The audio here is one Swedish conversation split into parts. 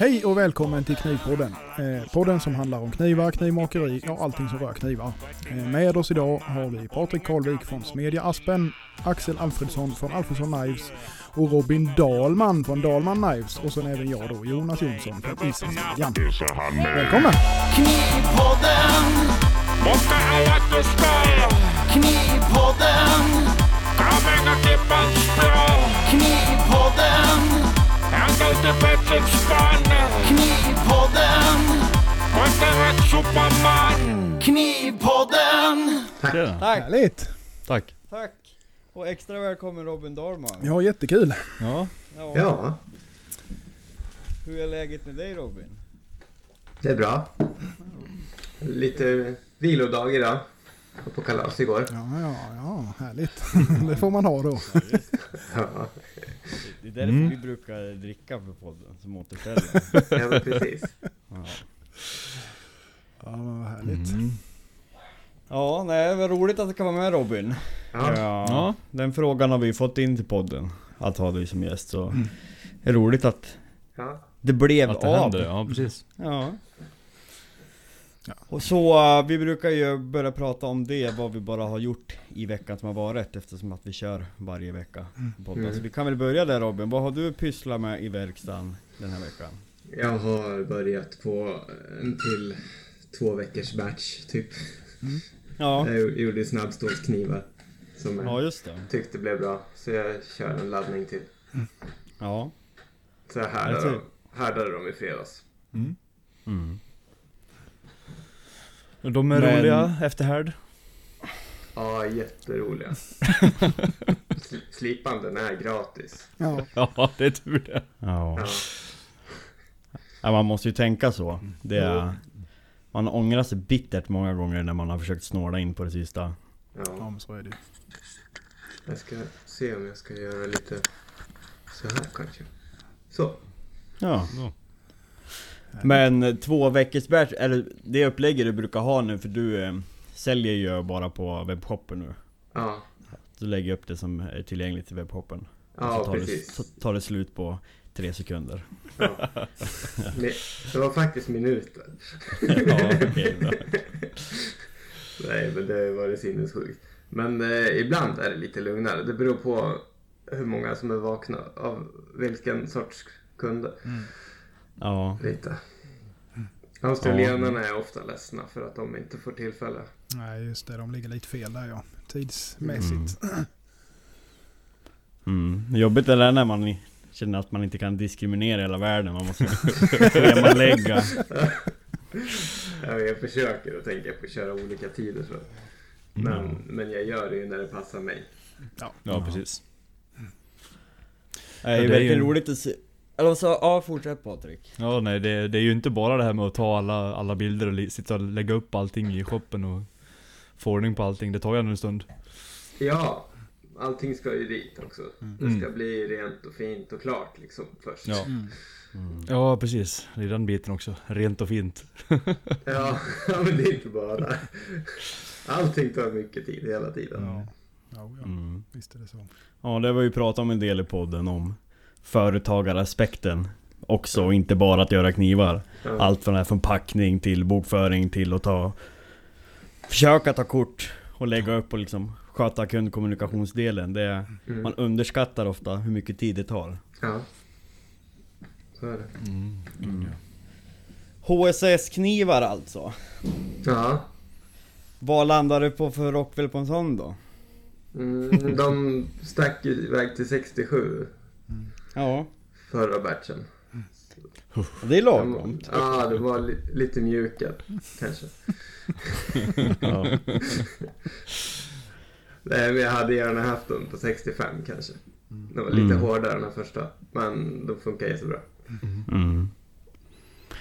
Hej och välkommen till Knivpodden. Eh, podden som handlar om knivar, knivmakeri och allting som rör knivar. Eh, med oss idag har vi Patrik Karlvik från Smedja Aspen, Axel Alfredsson från Alfredsson Knives och Robin Dahlman från Dahlman Knives och sen även jag då, Jonas Jonsson från Isensmedjan. Välkomna! Knivpodden, Måste alla Knivpodden, klippa. Knivpodden, Ända ut i bättringsbanan, Knivpodden, måste rätt superman. Knivpodden. Tjena. Tack! Härligt! Tack. Tack! Och extra välkommen Robin Dahlman. Ja, jättekul. Ja. Ja. Ja, Hur är läget med dig Robin? det är bra. Lite vilodag idag. Var på kalas igår. Ja, ja, ja, härligt. det får man ha då. Ja, Det är därför Mm. vi brukar dricka på podden, som återställare. ja men precis. ja. Ja, men vad härligt. Mm. ja, nej, vad roligt att du kan vara med Robin. Ja, Ja. Den frågan har vi fått in till podden, att ha dig som gäst. Så det är roligt att ja. det blev Att det av. händer, ja precis. Ja. Ja. Och så, uh, vi brukar ju börja prata om det, vad vi bara har gjort i veckan som har varit eftersom att vi kör varje vecka. Mm. Så vi kan väl börja där Robin, vad har du pysslat med i verkstaden den här veckan? Jag har börjat på en till två veckors batch typ. Ja, Jag gjorde snabbstålsknivar. Som ja jag just det. tyckte blev bra. Så jag kör en laddning till. Ja. Så jag härdade, härdade dem i fredags. Mm. Och de är Men- roliga efter härd. Ja, jätteroliga. Sl- Slipanden är gratis. Ja, Ja, det är tur det. Ja. Ja. Man måste ju tänka så. Det är, man ångrar sig bittert många gånger när man har försökt snåla in på det sista. ja ja. men så är det. Jag ska se om jag ska göra lite så här kanske. Så. Ja. Ja. Men två veckors batch, eller det upplägget du brukar ha nu för du eh, säljer ju bara på webbshoppen nu. Ja, Du lägger upp det som är tillgängligt i webbshoppen. Ja så tar precis. Det, så tar det slut på tre sekunder. Ja. Men Det var faktiskt minuter. ja, bra. Nej, men det var det sinnessjukt. Men eh, ibland är det lite lugnare. Det beror på hur många som är vakna av vilken sorts kunder. Ja, Lite. Australienarna är ofta ledsna för att de inte får tillfälle. Nej, just det. De ligger lite fel där ja. Tidsmässigt. mm. Jobbigt är det när man känner att man inte kan diskriminera hela världen. Man måste schemalägga. Ja, jag försöker att tänka på att köra olika tider. Så. Men, men jag gör det ju när det passar mig. Ja, precis. Det är Ja, det är verkligen ju- roligt att se. Eller så, ja fortsätt Patrik. Ja, nej det, det är ju inte bara det här med att ta alla, alla bilder och li, sitta och lägga upp allting i shoppen och få ordning på allting. Det tar ju en stund. Ja, allting ska ju dit också. Det ska Mm. bli rent och fint och klart liksom först. Ja. Ja, precis. Det är den biten också. Rent och fint. Ja, ja, men det är inte bara. Allting tar mycket tid hela tiden. Ja, ja, ja. Mm. visst är det så. Ja, det har vi ju pratat om en del i podden om företagaraspekten också, och inte bara att göra knivar. Ja. Allt från, här, från packning till bokföring till att ta... Försöka ta kort och lägga upp och liksom sköta kundkommunikationsdelen. Det är, Mm. Man underskattar ofta hur mycket tid det tar. Ja. Så är det. Mm. HSS-knivar alltså. Ja. Vad landar du på för Rockwell på en sån då? Mm, de stack iväg till 67 Ja, förra batchen. det är lagom. ja, det var li, lite mjukare kanske. Ja. Nej, men jag hade gärna haft dem på 65 kanske. De var lite Mm. hårdare än den första. Men de funkar jättebra. Mm.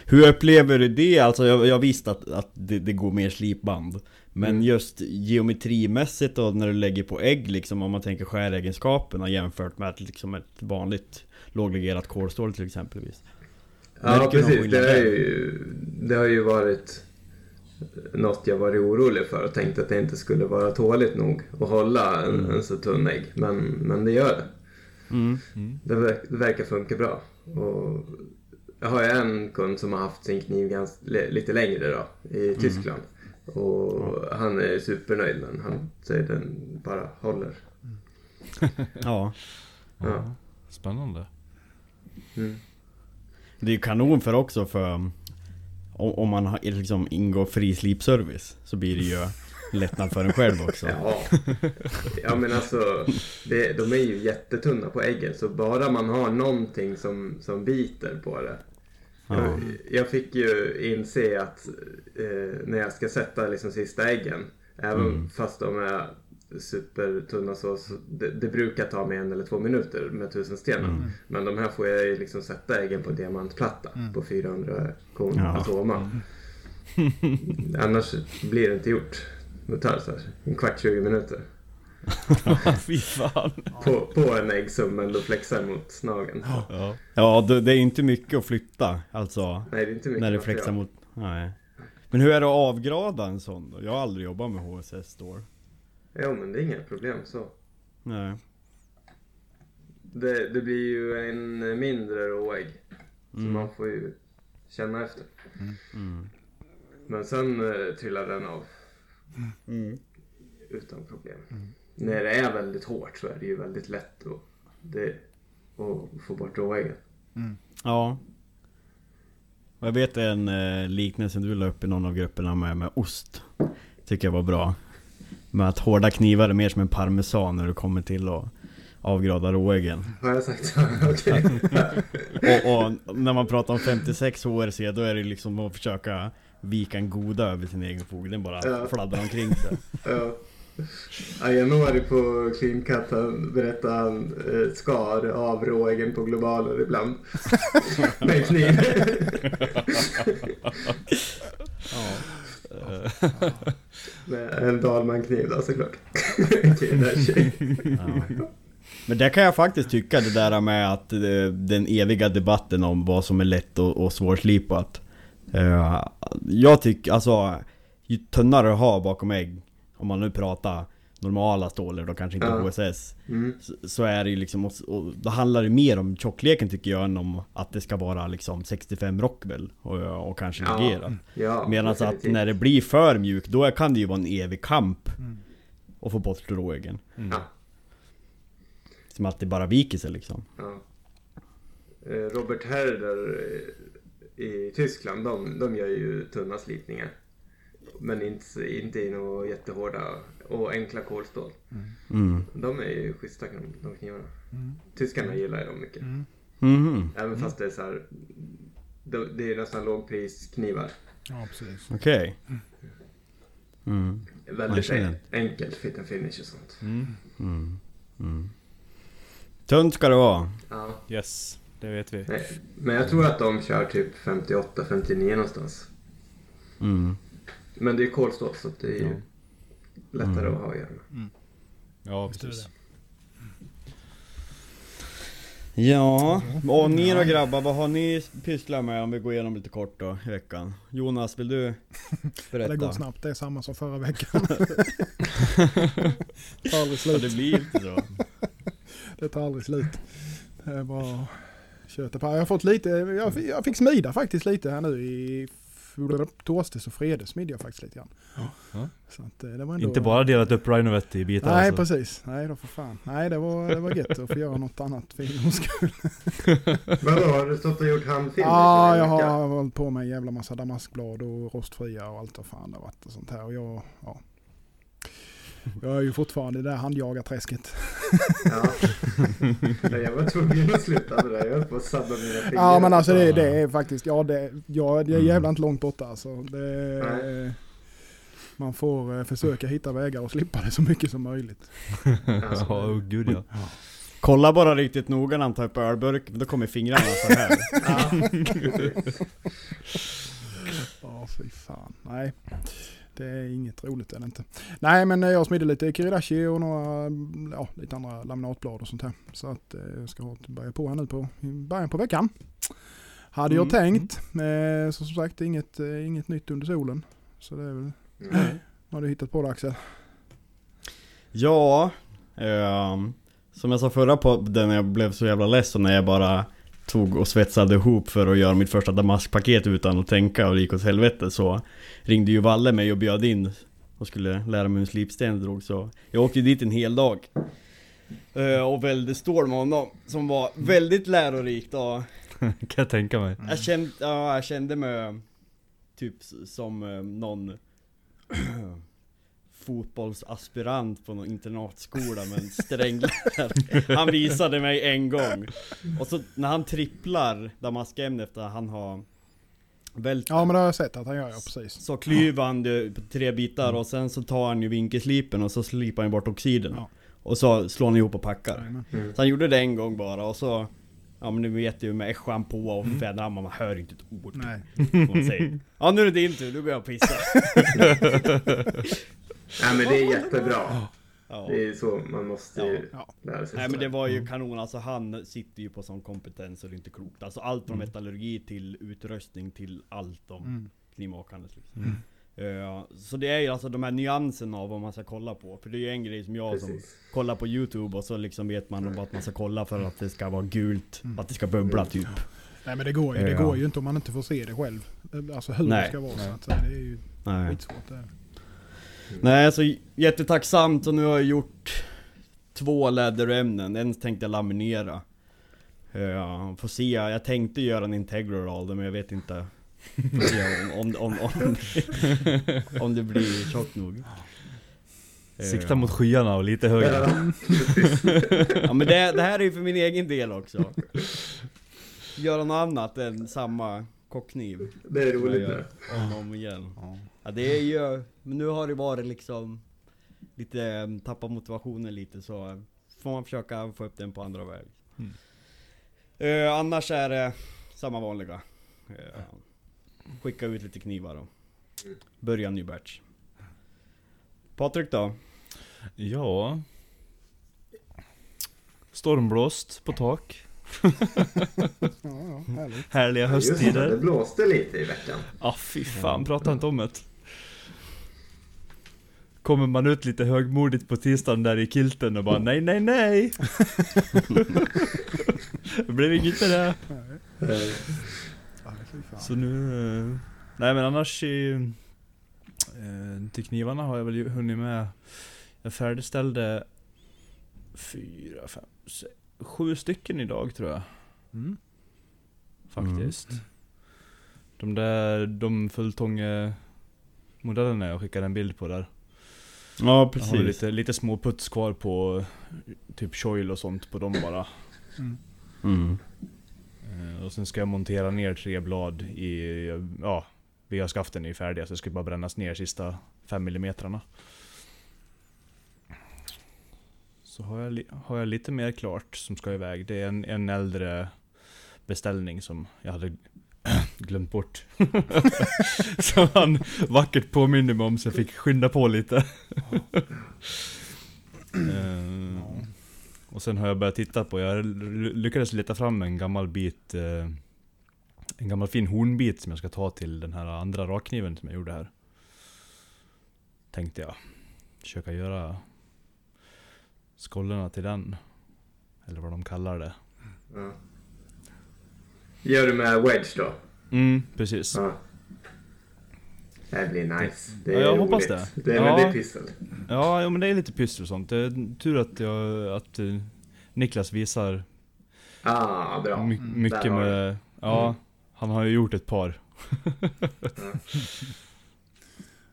Hur upplever du det? Alltså jag, jag visste att, att det, det går mer slipband Men Mm. just geometrimässigt då när du lägger på ägg liksom Om man tänker skäregenskaperna jämfört med ett, liksom ett vanligt låglegerat kolstål till exempelvis Ja, Märker precis. Det, där? ju, det har ju varit något jag varit orolig för och tänkt att det inte skulle vara tåligt nog att hålla en, en så tunn ägg. Men, men det gör det. mm. Det, verk, det verkar funka bra. Och jag har ju en kund som har haft sin kniv gans, li- lite längre då, i Tyskland. Och han är supernöjd men han säger den bara håller. Ja. Ja. Spännande. Mm. Det är ju kanon för också för om, om man har, liksom ingår frislipservice så blir det ju lättnad för en själv också. Ja. ja men alltså, det, de är ju jättetunna på äggen så bara man har någonting som, som biter på det. Ja. Jag, jag fick ju inse att eh, när jag ska sätta liksom sista äggen, även Mm. fast de är supertunna så, så det, det brukar ta mig en eller två minuter med tusenstenen. Mm. Men de här får jag ju liksom sätta äggen på diamantplatta på 400 kon Ja. atoma. Annars blir det inte gjort. Det tar så här, en kvart, 20 minuter. Fy fan. På, på en ägg som ändå flexar mot snageln. Ja. Ja, det, det är inte mycket att flytta. Alltså, Nej, det är inte mycket när det flexar mot... Nej. Men hur är det att avgrada en sån då? Jag har aldrig jobbat med HSS store. Jo, men det är inga problem så. Nej. Det, det blir ju en mindre råägg. Så Mm. man får ju känna efter. Mm. Men sen eh, trillar den av Mm. utan problem. När det är väldigt hårt så är det ju väldigt lätt att, det, att få bort råäggen. Ja. Och jag vet en eh, liknelse du la upp i någon av grupperna med, med ost. Tycker jag var bra. Med att hårda knivar är mer som en parmesan när det kommer till att avgrada råäggen. Har jag sagt så? Okej. Och, och när man pratar om 56 HRC då är det liksom att försöka vika en goda över sin egen fog. Den bara Ja. fladdrar omkring sig. Ja. Ayanori på Clean Cut berättade han eh, skar av råäggen på globaler ibland. Med en kniv. Med en Dahlman-kniv då såklart. Ja. Men det kan jag faktiskt tycka det där med att eh, den eviga debatten om vad som är lätt och, och svårslipat. Eh, jag tycker alltså, ju tunnare du har bakom ägg, om man nu pratar normala stålar då kanske inte Ja. HSS. Mm. Så, så är det ju liksom, och, och då handlar det mer om tjockleken tycker jag än om att det ska vara liksom 65 Rockwell och, och kanske Ja. legera. Ja, Medan att när det blir för mjukt, då kan det ju vara en evig kamp att få bort råäggen. Ja. Som att det bara viker sig liksom. Ja. Eh, Robert Herder eh, i Tyskland, de, de gör ju tunna slipningar. Men inte, inte i några jättehårda och enkla kolstål. Mm. De är ju schyssta de, de knivarna. Tyskarna gillar ju dem mycket. Mhm, Även fast det är så här. Det, det är nästan lågprisknivar. Ja, precis. okej. Mm. Väldigt Verkligen. en, enkelt fit and finish och sånt. Mm. Mm. Tunt ska det vara. Ja. Yes, det vet vi. Nej, men jag tror att de kör typ 58-59 någonstans. Mm. Men det är kolstål så att det är ju lättare att ha att göra med. Ja, precis. Ja, och ni då grabbar, vad har ni pysslat med om vi går igenom lite kort då i veckan? Jonas, vill du berätta? Det går snabbt, det är samma som förra veckan. det tar aldrig Ja, slut. det blir inte så. Det tar aldrig slut. Det är bara köta på. Jag har fått lite, jag, fick- jag fick smida faktiskt lite här nu i torsdags och fredags smidde jag faktiskt lite grann. Ja. Så att eh, det var ändå... Inte bara delat upp Rhinovet i bitar Nej alltså. precis, nej då för fan. Nej det var, det var gött att få göra något annat för en skull. Vadå, har du stått och gjort handfilm? Ja, jag har hållit på med en jävla massa damaskblad och rostfria och allt vad fan det har varit och sånt här. Och jag, ja. Jag är ju fortfarande i det där handjagarträsket. Ja. Nej, jag var tvungen att sluta med det. Jag höll på att sabba mina fingrar. Ja men alltså det, det är faktiskt, ja det, ja, det är jävla inte långt borta alltså. Det, Nej. man får eh, försöka hitta vägar och slippa det så mycket som möjligt. Alltså, Ja, oh, gud ja. Kolla bara riktigt noga när han tar upp ölburken, då kommer fingrarna så här. Ja. Ja fy fan, nej. Det är inget roligt är det inte. Nej men eh, jag smidde lite Kiridashi och några, mm, ja lite andra laminatblad och sånt här. Så att eh, jag ska ha ett börja på här nu på början på veckan. Hade jag Mm. tänkt. Eh, så som sagt inget, eh, inget nytt under solen. Så det är väl, vad har du hittat på det Axel? Ja, ehm, som jag sa förra podden jag blev så jävla ledsen när jag bara tog och svetsade ihop för att göra mitt första damaskpaket utan att tänka och det gick åt helvete så ringde ju Valle mig och bjöd in och skulle lära mig hur en slipsten drog så jag åkte dit en hel dag. Eh, Och välde stål med honom som var väldigt lärorikt och kan jag tänka mig. jag kände, ja, jag kände mig typ som eh, någon fotbollsaspirant på någon internatskola med en sträng lärare. Han visade mig en gång. Och så när han tripplar damaskämnet efter att han har vält Ja men det har jag sett att han gör, ja precis. så klyver han det på tre bitar och sen så tar han ju vinkelslipen och så slipar han bort oxiden. Ja. Och så slår han ihop och packar. Jajamän. Så han gjorde det en gång bara och så Ja men du vet ju med ässjan på och fjädrar man hör inte ett ord. Nej. som Man säger. Ja nu är det din tur, nu går jag och pissar. Nej men det är jättebra. Ja. Det är så man måste ju Ja. lära sig. Nej men det var ju kanon, alltså han sitter ju på sån kompetens och det är inte klokt. Alltså allt från Mm. metallurgi till utrustning till allt om Mm. knivmakandet liksom. Eh, så det är ju alltså de här nyanserna av vad man ska kolla på. För det är ju en grej som jag som Precis. kollar på youtube och så liksom vet man om att man ska kolla för att det ska vara gult, Mm. att det ska bubbla typ. Nej men det går ju, det Ja. går ju inte om man inte får se det själv. Alltså hur Nej. det ska vara så att säga. Det är ju Nej. skitsvårt det. är. Nej så jättetacksamt och nu har jag gjort två läderämnen, en tänkte jag laminera. Ja, får se, jag tänkte göra en integral av det men jag vet inte. Om, om, om, om, om det blir tjockt nog. Sikta mot skyarna och lite högre. Ja, Ja men det, det här är ju för min egen del också. Göra något annat än samma kockkniv. det är roligt gör Om och om igen. Ja det är ju, men nu har det varit liksom lite, eh, tappa motivationen lite så får man försöka få upp den på andra väg. Mm. Eh, annars är det samma vanliga. Eh, skicka ut lite knivar och börja ny batch. Patrik då? Ja. Stormblåst på tak. Ja, ja, härligt. Härliga Just det, det hösttider. blåste lite i veckan. Ah fy fan, prata inte om det. Kommer man ut lite högmodigt på tisdagen där i kilten och bara nej, nej, nej. det blev inget med det. Så nu... eh, Nej men annars i... eh, Till knivarna har jag väl hunnit med... Jag färdigställde fyra, fem, sex, sju stycken idag tror jag. Mm. Faktiskt. De där, de fulltånge modellerna jag skickade en bild på där. Ja Jag har precis. lite, lite små puts kvar på typ choil och sånt på dem bara. Mm. Mm. Eh, Och sen ska jag montera ner tre blad i, ja, VA-skaften är färdiga så det ska bara brännas ner sista 5 millimetrarna. Så har jag, har jag lite mer klart som ska iväg. Det är en, en äldre beställning som jag hade glömt bort. som han vackert påminner mig om så jag fick skynda på lite. uh, och sen har jag börjat titta på, jag lyckades leta fram en gammal bit uh, En gammal fin hornbit som jag ska ta till den här andra rakkniven som jag gjorde här Tänkte jag Försöka göra Skollarna till den Eller vad de kallar det Mm. Gör du med wedge då? Mm, precis Ja. Det blir nice. Det Ja, är jag roligt. hoppas det. Det är, Ja. men det är pyssel. Ja, jo, men det är lite pyssel och sånt. Det är tur att jag, att eh, Niklas visar Ah, bra. my, Mm, mycket med... Ja, Mm. han har ju gjort ett par. Ja.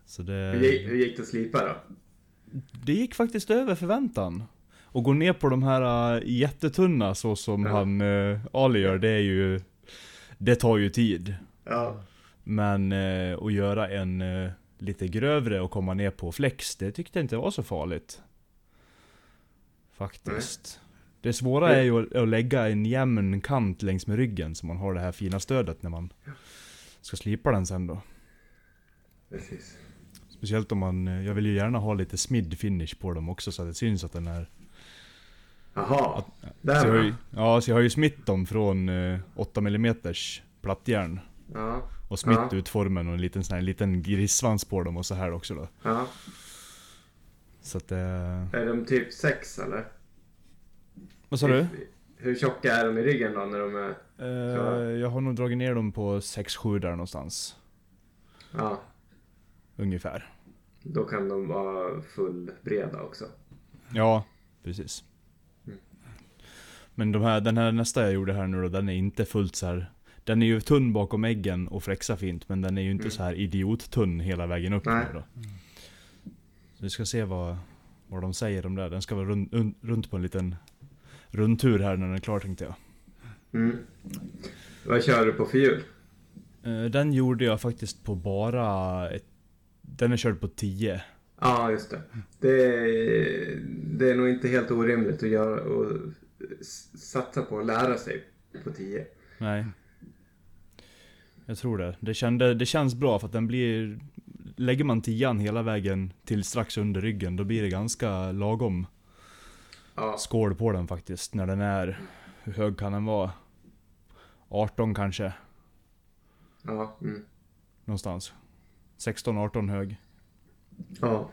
Så Hur, gick, det... hur gick det att slipa då? Det gick faktiskt över förväntan. Och gå ner på de här äh, jättetunna så som Ja. han uh, Ali gör, det är ju... Det tar ju tid. Ja, Men uh, att göra en eh, lite grövre och komma ner på flex, det tyckte jag inte var så farligt. Faktiskt. Det svåra är ju att, att lägga en jämn kant längs med ryggen så man har det här fina stödet när man ska slipa den sen då. precis. Speciellt om man, eh, jag vill ju gärna ha lite smid finish på dem också så att det syns att den är... Jaha, Så där jag har ju, va? ja, så jag har ju smitt dem från eh, 8 mm plattjärn. Ja, Och smitt Ja. ut formen och en liten sån här liten grissvans på dem och så här också då. ja. Så att det... Är de typ sex eller? Vad sa du? Hur tjocka är de i ryggen då när de är... Eh, jag har nog dragit ner dem på 6-7 där någonstans. Ja, Ungefär. då kan de vara fullbreda också. Ja, precis. Men de här, den här nästa jag gjorde här nu då, den är inte fullt så här. Den är ju tunn bakom äggen och flexar fint, men den är ju inte Mm. så här idiottunn hela vägen upp Nej. då. Så vi ska se vad, vad de säger om det. Den ska vara runt, un- runt på en liten rundtur här när den är klar tänkte jag. Mm. Vad kör du på för hjul? Eh, Den gjorde jag faktiskt på bara ett, Den är körd på 10. Ja, just det. Det är, det är nog inte helt orimligt att göra s- satsa på att lära sig på 10. Nej. Jag tror det. Det, kände, det känns bra för att den blir... Lägger man tian hela vägen till strax under ryggen, då blir det ganska lagom Ja, skål på den faktiskt. När den är... Hur hög kan den vara? 18 kanske? ja, mm. Någonstans. 16-18 hög. ja.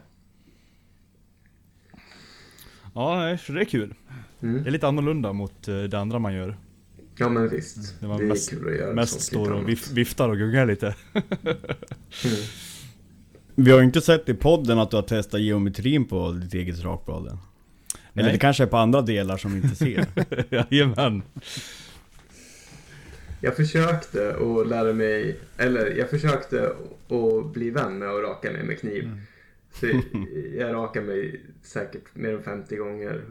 Ja, så det är kul. Mm. Det är lite annorlunda mot eh, det andra man gör. ja men visst. Det var är mest- kul att göra Mest står och annat. vif, viftar och gungar lite. Mm. Vi har ju inte sett i podden att du har testat geometrin på ditt eget rakblad än. Eller det kanske är på andra delar som vi inte ser. Jajamän. Jag försökte att lära mig, eller jag försökte att bli vän med att raka mig med kniv. Mm. Så jag rakade mig säkert mer än 50 gånger.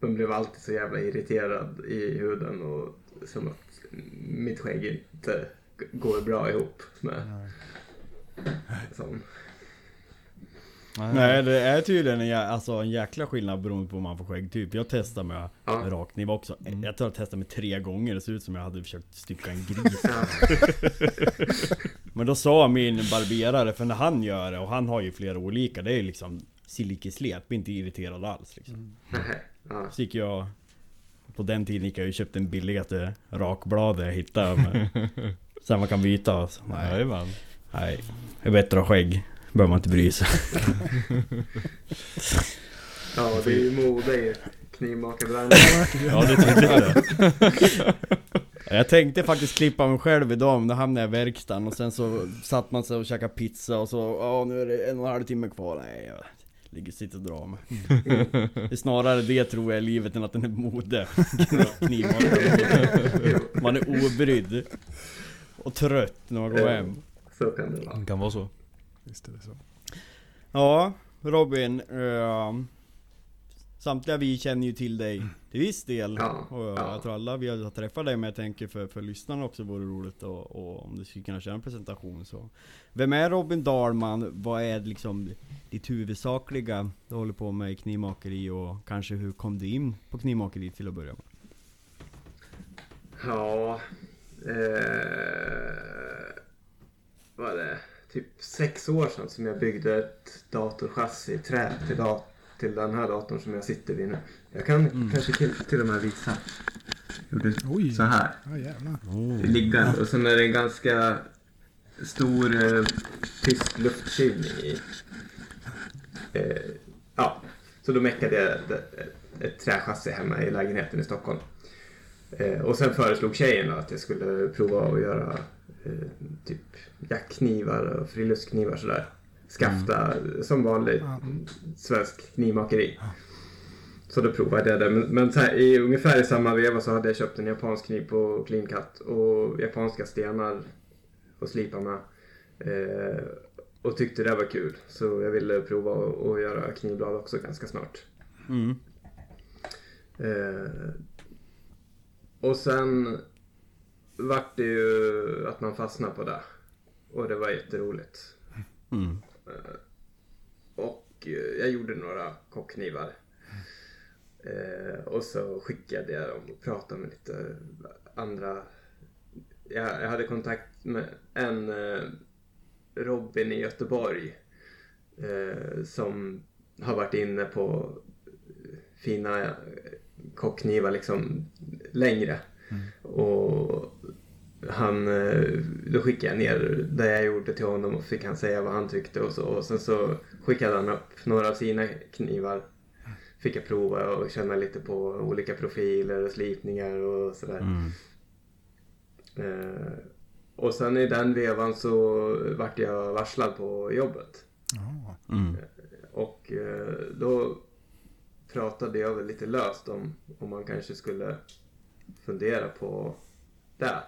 Men blev alltid så jävla irriterad i huden och som att mitt skägg inte går bra ihop med sån. Nej det är tydligen en, jä- alltså, en jäkla skillnad beroende på vad man får skäggtyp. Jag testade med Ja. rakkniv också. Jag tror jag testade med tre gånger. Det ser ut som jag hade försökt stycka en gris. Men då sa min barberare, för när han gör det, och han har ju flera olika, det är ju liksom silkeslet, blir inte irriterad alls liksom. Nej. Ja. Så gick jag På den tiden gick jag och köpte den billigaste rakbladet jag hittade med, Sen man kan byta och så, nej, Jajamän. nej Det är bättre att ha skägg Behöver man inte bry sig ja, det är ju mode i knivmakarbranschen. Ja, det är tydligt det. Jag tänkte faktiskt klippa mig själv idag men då hamnade jag i verkstaden och sen så satt man sig och käkade pizza och så Ja nu är det en och en halv timme kvar, nej jag ligger och sitter och drar mig Det är snarare det tror jag i livet än att den är mode Man är obrydd Och trött när man går hem Så kan det vara. Det kan vara så. Visst är det så. Ja, Robin. ehm, samtliga vi känner ju till dig till viss del. Ja, och jag, ja. jag tror alla vi har träffat dig, men jag tänker för, för lyssnarna också vore roligt och, och om du skulle kunna köra en presentation så. Vem är Robin Dahlman? Vad är liksom ditt huvudsakliga du håller på med i knivmakeri och kanske hur kom du in på knivmakeri till att börja med? Ja, eh, vad är det? Typ sex år sedan som jag byggde ett datorchassi i trä till, dat- till den här datorn som jag sitter vid nu. Jag kan kanske till, till och med visa. Gjorde Oj. så här. Jävlar. Liggande. Och sen är det en ganska stor eh, tysk luftkylning i. Eh, ja, så då meckade jag ett, ett, ett trächassi hemma i lägenheten i Stockholm. Eh, och sen föreslog tjejen att jag skulle prova att göra eh, typ jackknivar och friluftsknivar sådär. Skafta som vanligt svensk knivmakeri. Så då provade jag det. Men, men här, i ungefär i samma veva så hade jag köpt en japansk kniv på Clean Cut och japanska stenar att slipa med. Eh, och tyckte det var kul. Så jag ville prova att göra knivblad också ganska snart. Mm. Eh, och sen vart det ju att man fastnade på det. Och det var jätteroligt. Mm. Och eh, jag gjorde några kockknivar. Eh, och så skickade jag dem och pratade med lite andra. Jag, hade kontakt med en eh, Robin i Göteborg. Eh, som har varit inne på fina eh, kockknivar liksom längre. Och han, eh, då skickade jag ner det jag gjorde till honom och fick han säga vad han tyckte och så. Och sen så skickade han upp några av sina knivar fick jag prova och känna lite på olika profiler och slipningar och sådär. Mm. Eh, och sen i den vevan så vart jag varslad på jobbet. Ja. Mm. Och eh, då pratade jag väl lite löst om om man kanske skulle fundera på det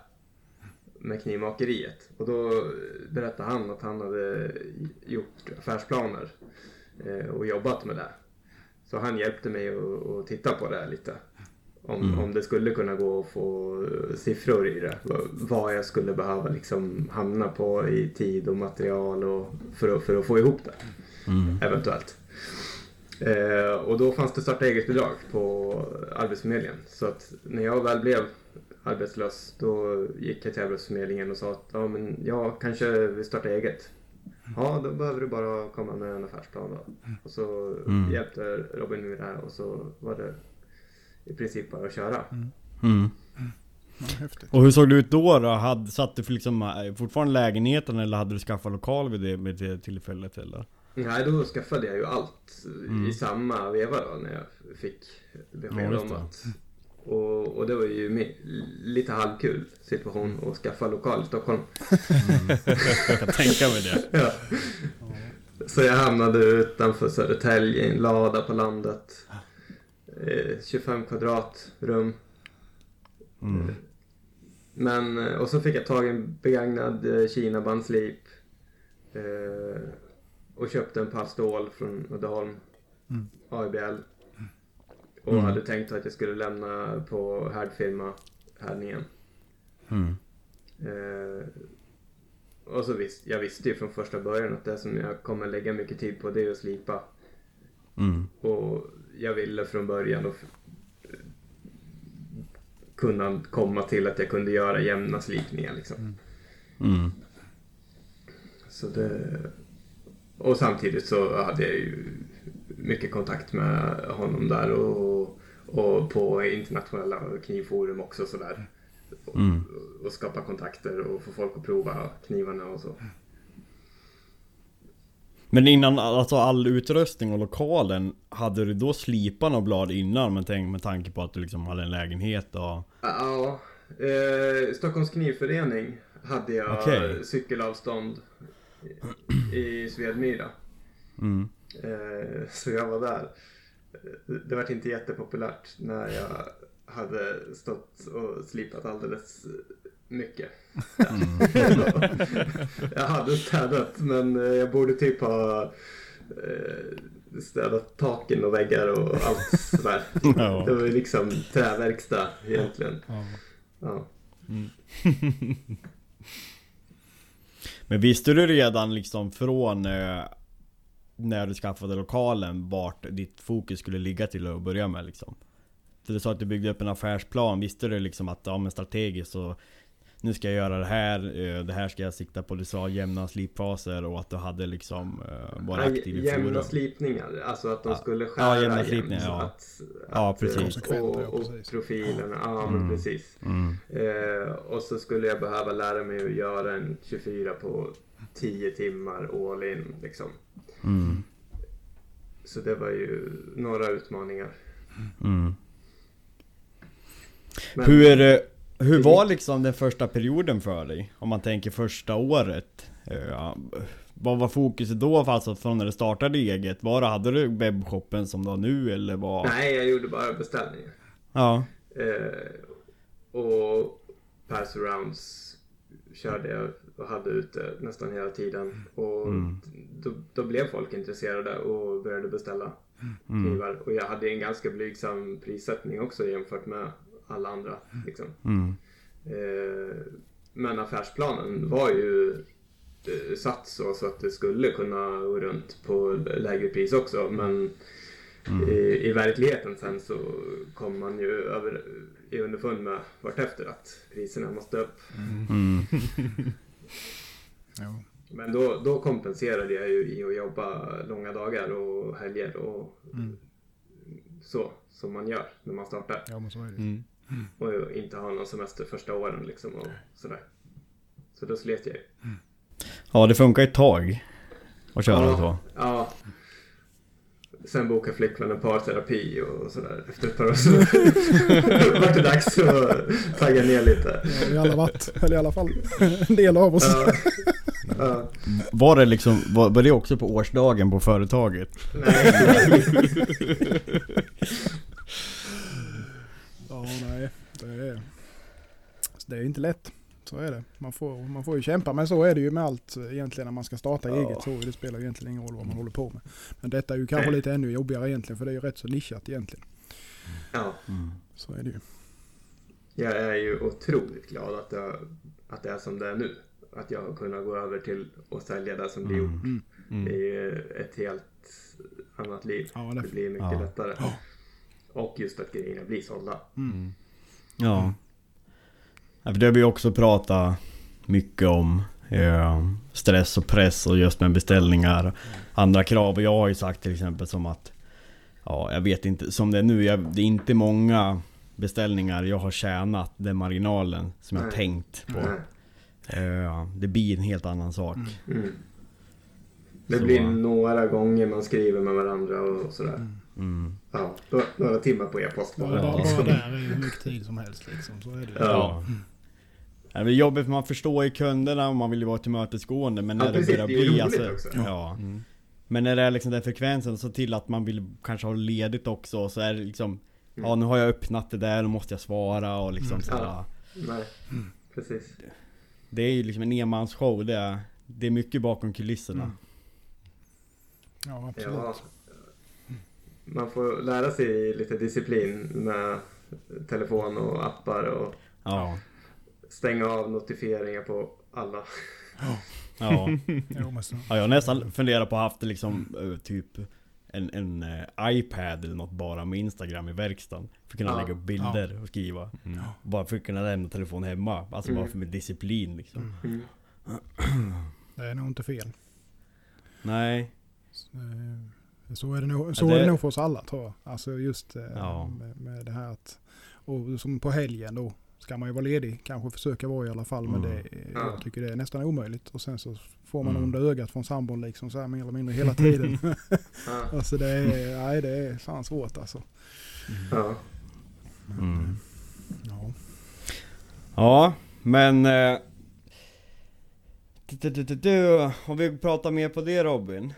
med knivmakeriet. Och då berättade han att han hade gjort affärsplaner eh, och jobbat med det. Så han hjälpte mig att, titta på det lite. Om, om det skulle kunna gå att få siffror i det. Vad- jag skulle behöva liksom hamna på i tid och material och för, att, för att få ihop det. Eventuellt. Eh, och då fanns det starta eget-bidrag på Arbetsförmedlingen. Så att när jag väl blev arbetslös då gick jag till Arbetsförmedlingen och sa att ja, men jag kanske vill starta eget. Ja, då behöver du bara komma med en affärsplan då. Och så hjälpte Robin med det här och så var det i princip bara att köra. Mm. Ja, häftigt. Och hur såg det ut då? då? Hade, satt du för liksom, eh, fortfarande lägenheten eller hade du skaffat lokal vid det, vid det tillfället eller? Nej, då skaffade jag ju allt i samma veva då när jag fick besked Ja, om det. att... Och, och det var ju lite halvkul situation att skaffa lokal i Stockholm. Jag kan tänka mig det. Ja. Så jag hamnade utanför Södertälje i en lada på landet. Eh, 25 kvadrat rum. Mm. Men, eh, och så fick jag tag i en begagnad eh, Kina-bandslip. Eh, och köpte en pall stål från Uddeholm. AIBL. Och Mm. hade tänkt att jag skulle lämna på härdfirma härdningen. Mm. Eh, och så visst, jag visste ju från första början att det som jag kommer lägga mycket tid på det är att slipa. Mm. Och jag ville från början och kunna komma till att jag kunde göra jämna slipningar liksom. Mm. Så det... Och samtidigt så hade jag ju mycket kontakt med honom där och, och på internationella knivforum också sådär. Och, Mm. och skapa kontakter och få folk att prova knivarna och så. Men innan alltså all utrustning och lokalen, hade du då slipat några blad innan? Men tänk med tanke på att du liksom hade en lägenhet och... Ja, eh, Stockholms knivförening hade jag Okej. cykelavstånd i, i Svedmyra. Mm. Eh, så jag var där. Eh, Det var inte jättepopulärt när jag hade stått och slipat alldeles mycket. jag hade städat men eh, jag borde typ ha städat taken och väggar och allt sådär. Ja. Det var ju liksom träverkstad egentligen. Ja. Men visste du redan liksom från när du skaffade lokalen vart ditt fokus skulle ligga till att börja med liksom? Så du sa att du byggde upp en affärsplan, visste du liksom att ja men strategiskt så nu ska jag göra det här, eh, det här ska jag sikta på. Du sa jämna slipfaser och att du hade liksom eh, varit aktiv i jämna forum. slipningar, alltså att de Ja. skulle Ja, skära jämna jämnt, slipningar, så ja. Att, Ja, att, precis. Och, ja, och profilerna, ja men precis. Mm. Eh, och så skulle jag behöva lära mig att göra en 24 på 10 timmar all in liksom. Mm. Så det var ju några utmaningar. Mm. Men, Hur, eh, hur var liksom den första perioden för dig? Om man tänker första året. Eh, vad var fokuset då? Alltså från när du startade eget? Var det, hade du webbshoppen som du har nu eller vad? Nej, jag gjorde bara beställningar. Ja. Eh, och pass arounds körde jag och hade ute nästan hela tiden. Och Mm. då, då blev folk intresserade och började beställa knivar. Och jag hade en ganska blygsam prissättning också jämfört med alla andra. Liksom. Mm. Eh, men affärsplanen var ju eh, satt så, så att det skulle kunna gå runt på lägre pris också. Men i, i verkligheten sen så kom man ju över, i underfund med vartefter att priserna måste upp. Mm. Ja. Men då, då kompenserade jag ju i att jobba långa dagar och helger och så som man gör när man startar. ja, men så är det. Mm. Och inte ha någon semester första åren liksom och sådär. Så då slet jag ju. Ja det funkar ett tag. Att köra Ja. så. Ja. Sen bokade flickvännen parterapi och sådär. Efter ett par år så var det dags att tagga ner lite. Har vi alla varit. Eller i alla fall en del av oss. Ja, ja, Var det liksom, var, var det också på årsdagen på företaget? nej. Ja, nej. Det är, det är inte lätt. Så är det. Man får, man får ju kämpa. Men så är det ju med allt egentligen när man ska starta Ja. eget. Så det spelar ju egentligen ingen roll vad man håller på med. Men detta är ju kanske lite ännu jobbigare egentligen. För det är ju rätt så nischat egentligen. Ja, Så är det ju. jag är ju otroligt glad att, jag, att det är som det är nu. Att jag har kunnat gå över till att sälja det som blir gjort. Mm. Det är ju ett helt annat liv. Ja, Det det, blir mycket Ja. lättare. Och just att grejerna blir sålda. Ja. Ja för det har vi också pratat mycket om. eh, stress och press och just med beställningar. Andra krav. Och jag har ju sagt till exempel som att Ja, jag vet inte. Som det är nu, jag, det är inte många beställningar jag har tjänat den marginalen som jag Nej. tänkt på. Nej. Eh, det blir en helt annan sak. Mm. Det Så- blir några gånger man skriver med varandra och sådär. Mm. Ja, några, timmar på e-post bara, Ja. bara där är hur mycket tid som helst liksom. Så är det. Ja. Ja, Det är jobbigt för man förstår ju kunderna och man vill ju vara tillmötesgående men Ja, när det precis, börjar det är ju bli alltså, också. ja. Men när det är liksom den frekvensen så till att man vill kanske ha ledigt också så är det liksom Ja nu har jag öppnat det där, nu måste jag svara och liksom Mm. sådär. Ja. Nej, precis. Det är ju liksom en enmansshow, det är, det är mycket bakom kulisserna. Mm. Ja, absolut. Ja. Man får lära sig lite disciplin med telefon och appar och Ja. Stänga av notifieringar på alla. Ja. Ja jag har nästan funderat på att haft liksom eh, typ en, en eh, iPad eller något bara med Instagram i verkstaden. För att kunna Ja. lägga upp bilder och skriva. Bara för att kunna lämna telefon hemma. Alltså bara Mm. för med disciplin liksom. Mm. Det är nog inte fel. Nej. Eh, Så är det nog, så Ja, det- är det nog för oss alla tror jag. Alltså just Ja. med, med det här att... Och som på helgen då ska man ju vara ledig. Kanske försöka vara i alla fall. Men Mm. det, Ja. jag tycker det är nästan omöjligt. Och sen så får man Mm. under ögat från sambon liksom så här mer eller mindre hela tiden. Alltså det är, nej det är fan svårt alltså. Ja. Mm. Ja. Ja, men... eh, du- du- du- du- du, Om vi pratar mer på det Robin.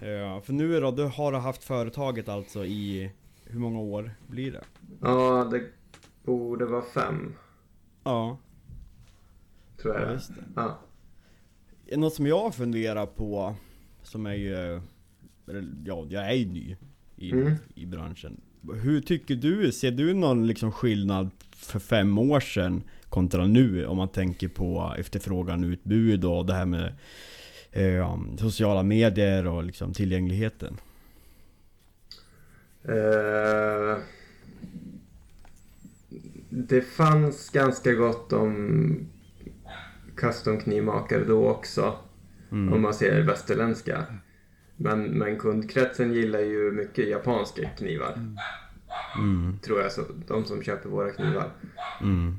Ja, för nu då, du har haft företaget alltså i... Hur många år blir det? ja, det borde vara fem, Ja, tror jag. ja det. Ja. Något som jag funderar på, som är ju... Ja, jag är ju ny i, Mm. i branschen. Hur tycker du? Ser du någon liksom skillnad för fem år sedan kontra nu? Om man tänker på efterfrågan, utbud och det här med eh, sociala medier och liksom tillgängligheten. Eh, det fanns ganska gott om custom-knivmakare då också. Mm. Om man ser västerländska. Men, men kundkretsen gillar ju mycket japanska knivar. Mm. Tror jag, så, de som köper våra knivar. Mm.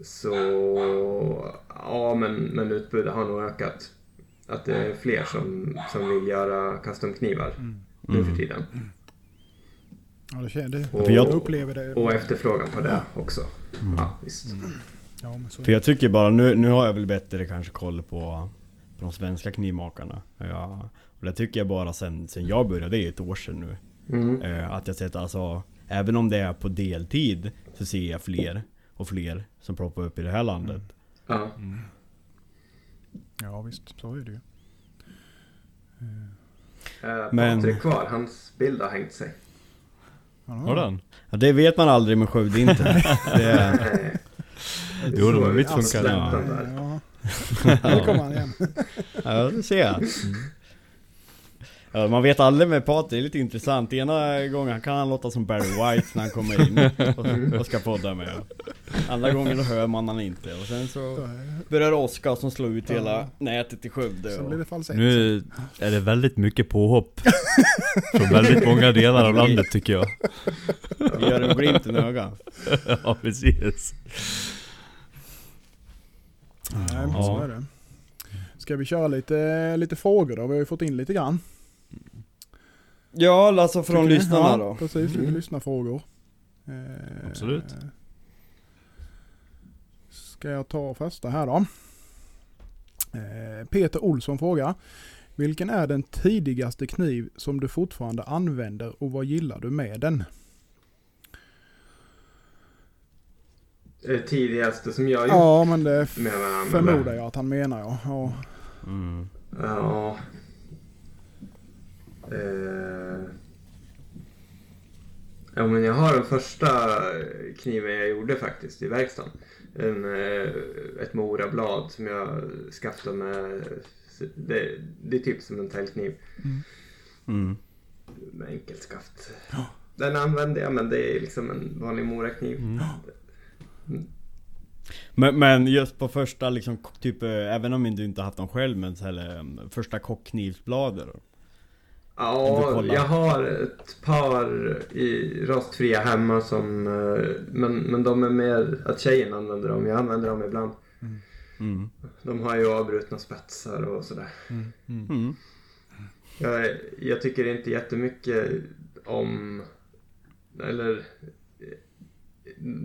Så ja, men, men utbudet har nog ökat. Att det är fler som, som vill göra custom-knivar nu Mm. för tiden. Ja, det känner det. Och- jag upplever det. Och efterfrågan på det också. Ja, visst. Ja, men så, För jag tycker bara, nu, nu har jag väl bättre kanske koll på, på de svenska knivmakarna. Ja, och det tycker jag bara sen, sen jag började, det är ett år sedan nu. Mm. Eh, att jag sett alltså, även om det är på deltid så ser jag fler och fler som ploppar upp i det här landet. Ja. ja visst, så är det ju. Eh, Men- Patrik kvar, hans bild har hängt sig. Har den? Ja, det vet man aldrig med Skövde internet. det är. Jo, men mitt alltså funkar. Ja. Nu kommer han igen. ja, det ser jag. Ja, man vet aldrig med Patrik, det är lite intressant. Ena gången kan han låta som Barry White när han kommer in och, och ska podda med. Andra gången hör man han inte. Och sen så börjar Oskar som slår ut hela Ja. nätet i Skövde. Och, blir det falsett. Nu är det väldigt mycket påhopp. Från väldigt många delar av landet tycker jag. vi gör en glimt i ögat. Ja, precis. Nej, men Ja. så är det. Ska vi köra lite, lite frågor då? Vi har ju fått in lite grann. Ja, alltså från Tycker ni? lyssnarna ja, då. precis. Mm. lyssnarfrågor. Eh, Absolut. Ska jag ta första här då? Eh, Peter Olsson frågar. Vilken är den tidigaste kniv som du fortfarande använder och vad gillar du med den? Det tidigaste som jag gjort Ja, men det förmodar jag att han menar ja. ja. Mm. Ja. Eh. Ja men jag har den första kniven jag gjorde faktiskt i verkstaden. En, eh, ett Morablad som jag skaffade med. Det, det är typ som en täljkniv Mm. med enkelt skaft. Den använder jag men det är liksom en vanlig Morakniv. Men, men just på första liksom, typ, eh, även om du inte haft dem själv men så här, eh, första kockknivsbladet då? Ja, jag har ett par i rostfria hemma som... eh, Men, men de är mer att tjejen använder dem. Jag använder dem ibland. Mm. De har ju avbrutna spetsar och sådär. Mm. Jag, jag tycker inte jättemycket om... Eller...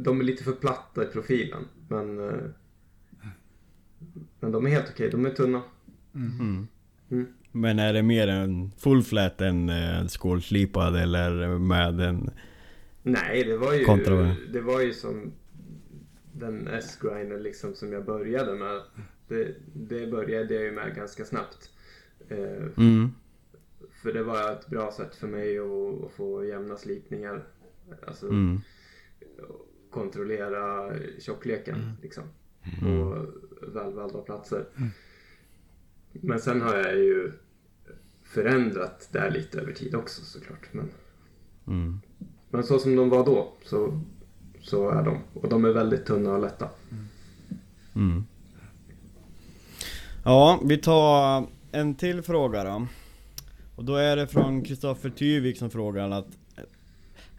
De är lite för platta i profilen. Men... eh, Men de är helt okej. De är tunna. Mm. Mm. Men är det mer en full flat än eh, skålslipad eller med en... Nej, det var ju, Kontra det var ju som den S-grinder liksom som jag började med. Det, det började jag ju med ganska snabbt. Eh, Mm. för det var ett bra sätt för mig att, att få jämna slipningar. Alltså Mm. kontrollera tjockleken liksom. På välvalda platser. Men sen har jag ju förändrat där lite över tid också såklart. Men, Mm. men så som de var då så, så är de. Och de är väldigt tunna och lätta. Mm. Ja, vi tar en till fråga då. Och då är det från Kristoffer Tyvik som frågar att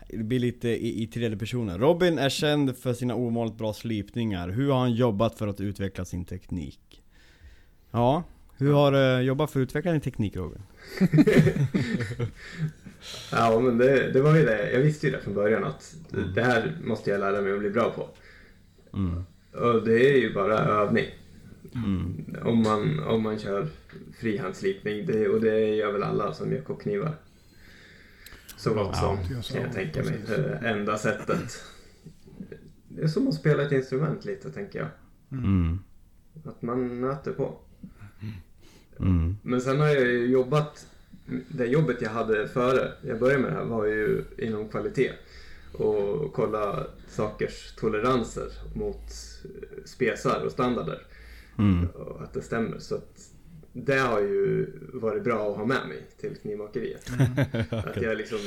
det blir lite i, i tredje personen. Robin är känd för sina ovanligt bra slipningar. Hur har han jobbat för att utveckla sin teknik? Ja, hur har du jobbat för att utveckla din teknik Robin? Ja, men det, det var ju det. Jag visste ju det från början att det- det här måste jag lära mig att bli bra på. Mm. Och det är ju bara övning. Mm. Om man, om man kör frihandslipning. Det, och det gör väl alla som gör kockknivar. Så gott som, så, kan jag tänka mig. Det enda sättet. Det är som att spela ett instrument lite, tänker jag. Mm. Att man nöter på. Mm. Men sen har jag ju jobbat, det jobbet jag hade före jag började med det här var ju inom kvalitet. Och kolla sakers toleranser mot spesar och standarder. Mm. Och att det stämmer. Så att det har ju varit bra att ha med mig till knivmakeriet. Att jag liksom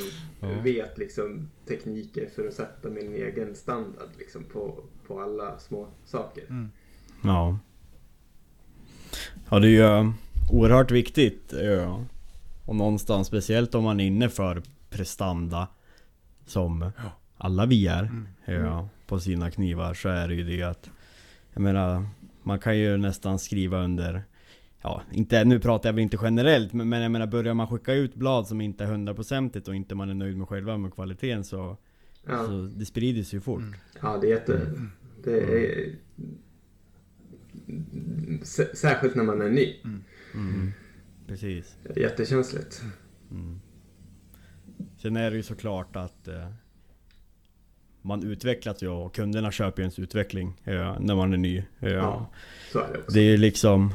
vet liksom tekniker för att sätta min egen standard liksom på, på alla små saker. Ja. Ja det är ju oerhört viktigt. Ja. Och någonstans, speciellt om man är inne för prestanda som alla vi är ja, på sina knivar så är det ju det att Jag menar, man kan ju nästan skriva under Ja, inte, nu pratar jag väl inte generellt men, men jag menar börjar man skicka ut blad som inte är hundraprocentigt och inte man är nöjd med själva med kvaliteten så, Ja, så det sprider sig ju fort. ja det är jätte... Det är... Särskilt när man är ny. Mm. Precis. Jättekänsligt. Sen är det ju såklart att eh, Man utvecklas ju och kunderna köper ju ens utveckling eh, när man är ny. Eh, Ja, så är det också. Det är ju liksom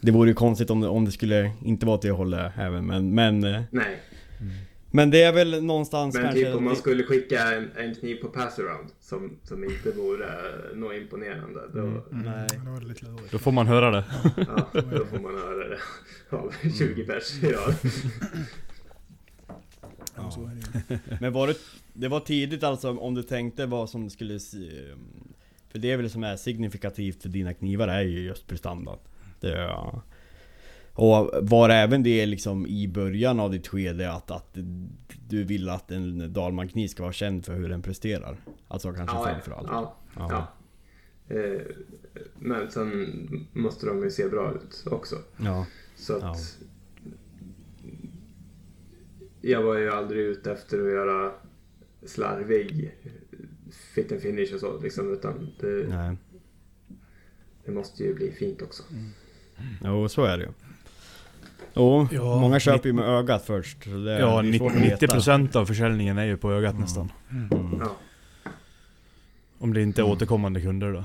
Det vore ju konstigt om det, om det skulle inte vara åt det hållet även men Men, eh, Nej, men det är väl någonstans men kanske typ om man skulle skicka en, en kniv på passaround som, som inte vore något imponerande. Då, Nej. Det var lite lurigt. Då får man höra det. ja, då får man höra det av 20 pers i rad. Ja, så är det ju. Men var det, det var tidigt alltså om du tänkte vad som skulle se, För det är väl som är signifikativt för dina knivar är ju just prestanda det, är- Och var även det liksom i början av ditt skede att, att du vill att en Dalman-kniv ska vara känd för hur den presterar? Alltså kanske Ja, framförallt? ja, Ja. ja. Eh, Men sen måste de ju se bra ut också. Ja. Så att... Ja. jag var ju aldrig ute efter att göra slarvig fit and finish och så liksom. Utan det, Nej. det måste ju bli fint också. Jo, så är det ju. Jo, Ja, många köper ju med ögat först. Så det, Ja, det är svårt att veta. 90% av försäljningen är ju på ögat nästan. Mm. Ja. Om det inte är Mm. återkommande kunder då.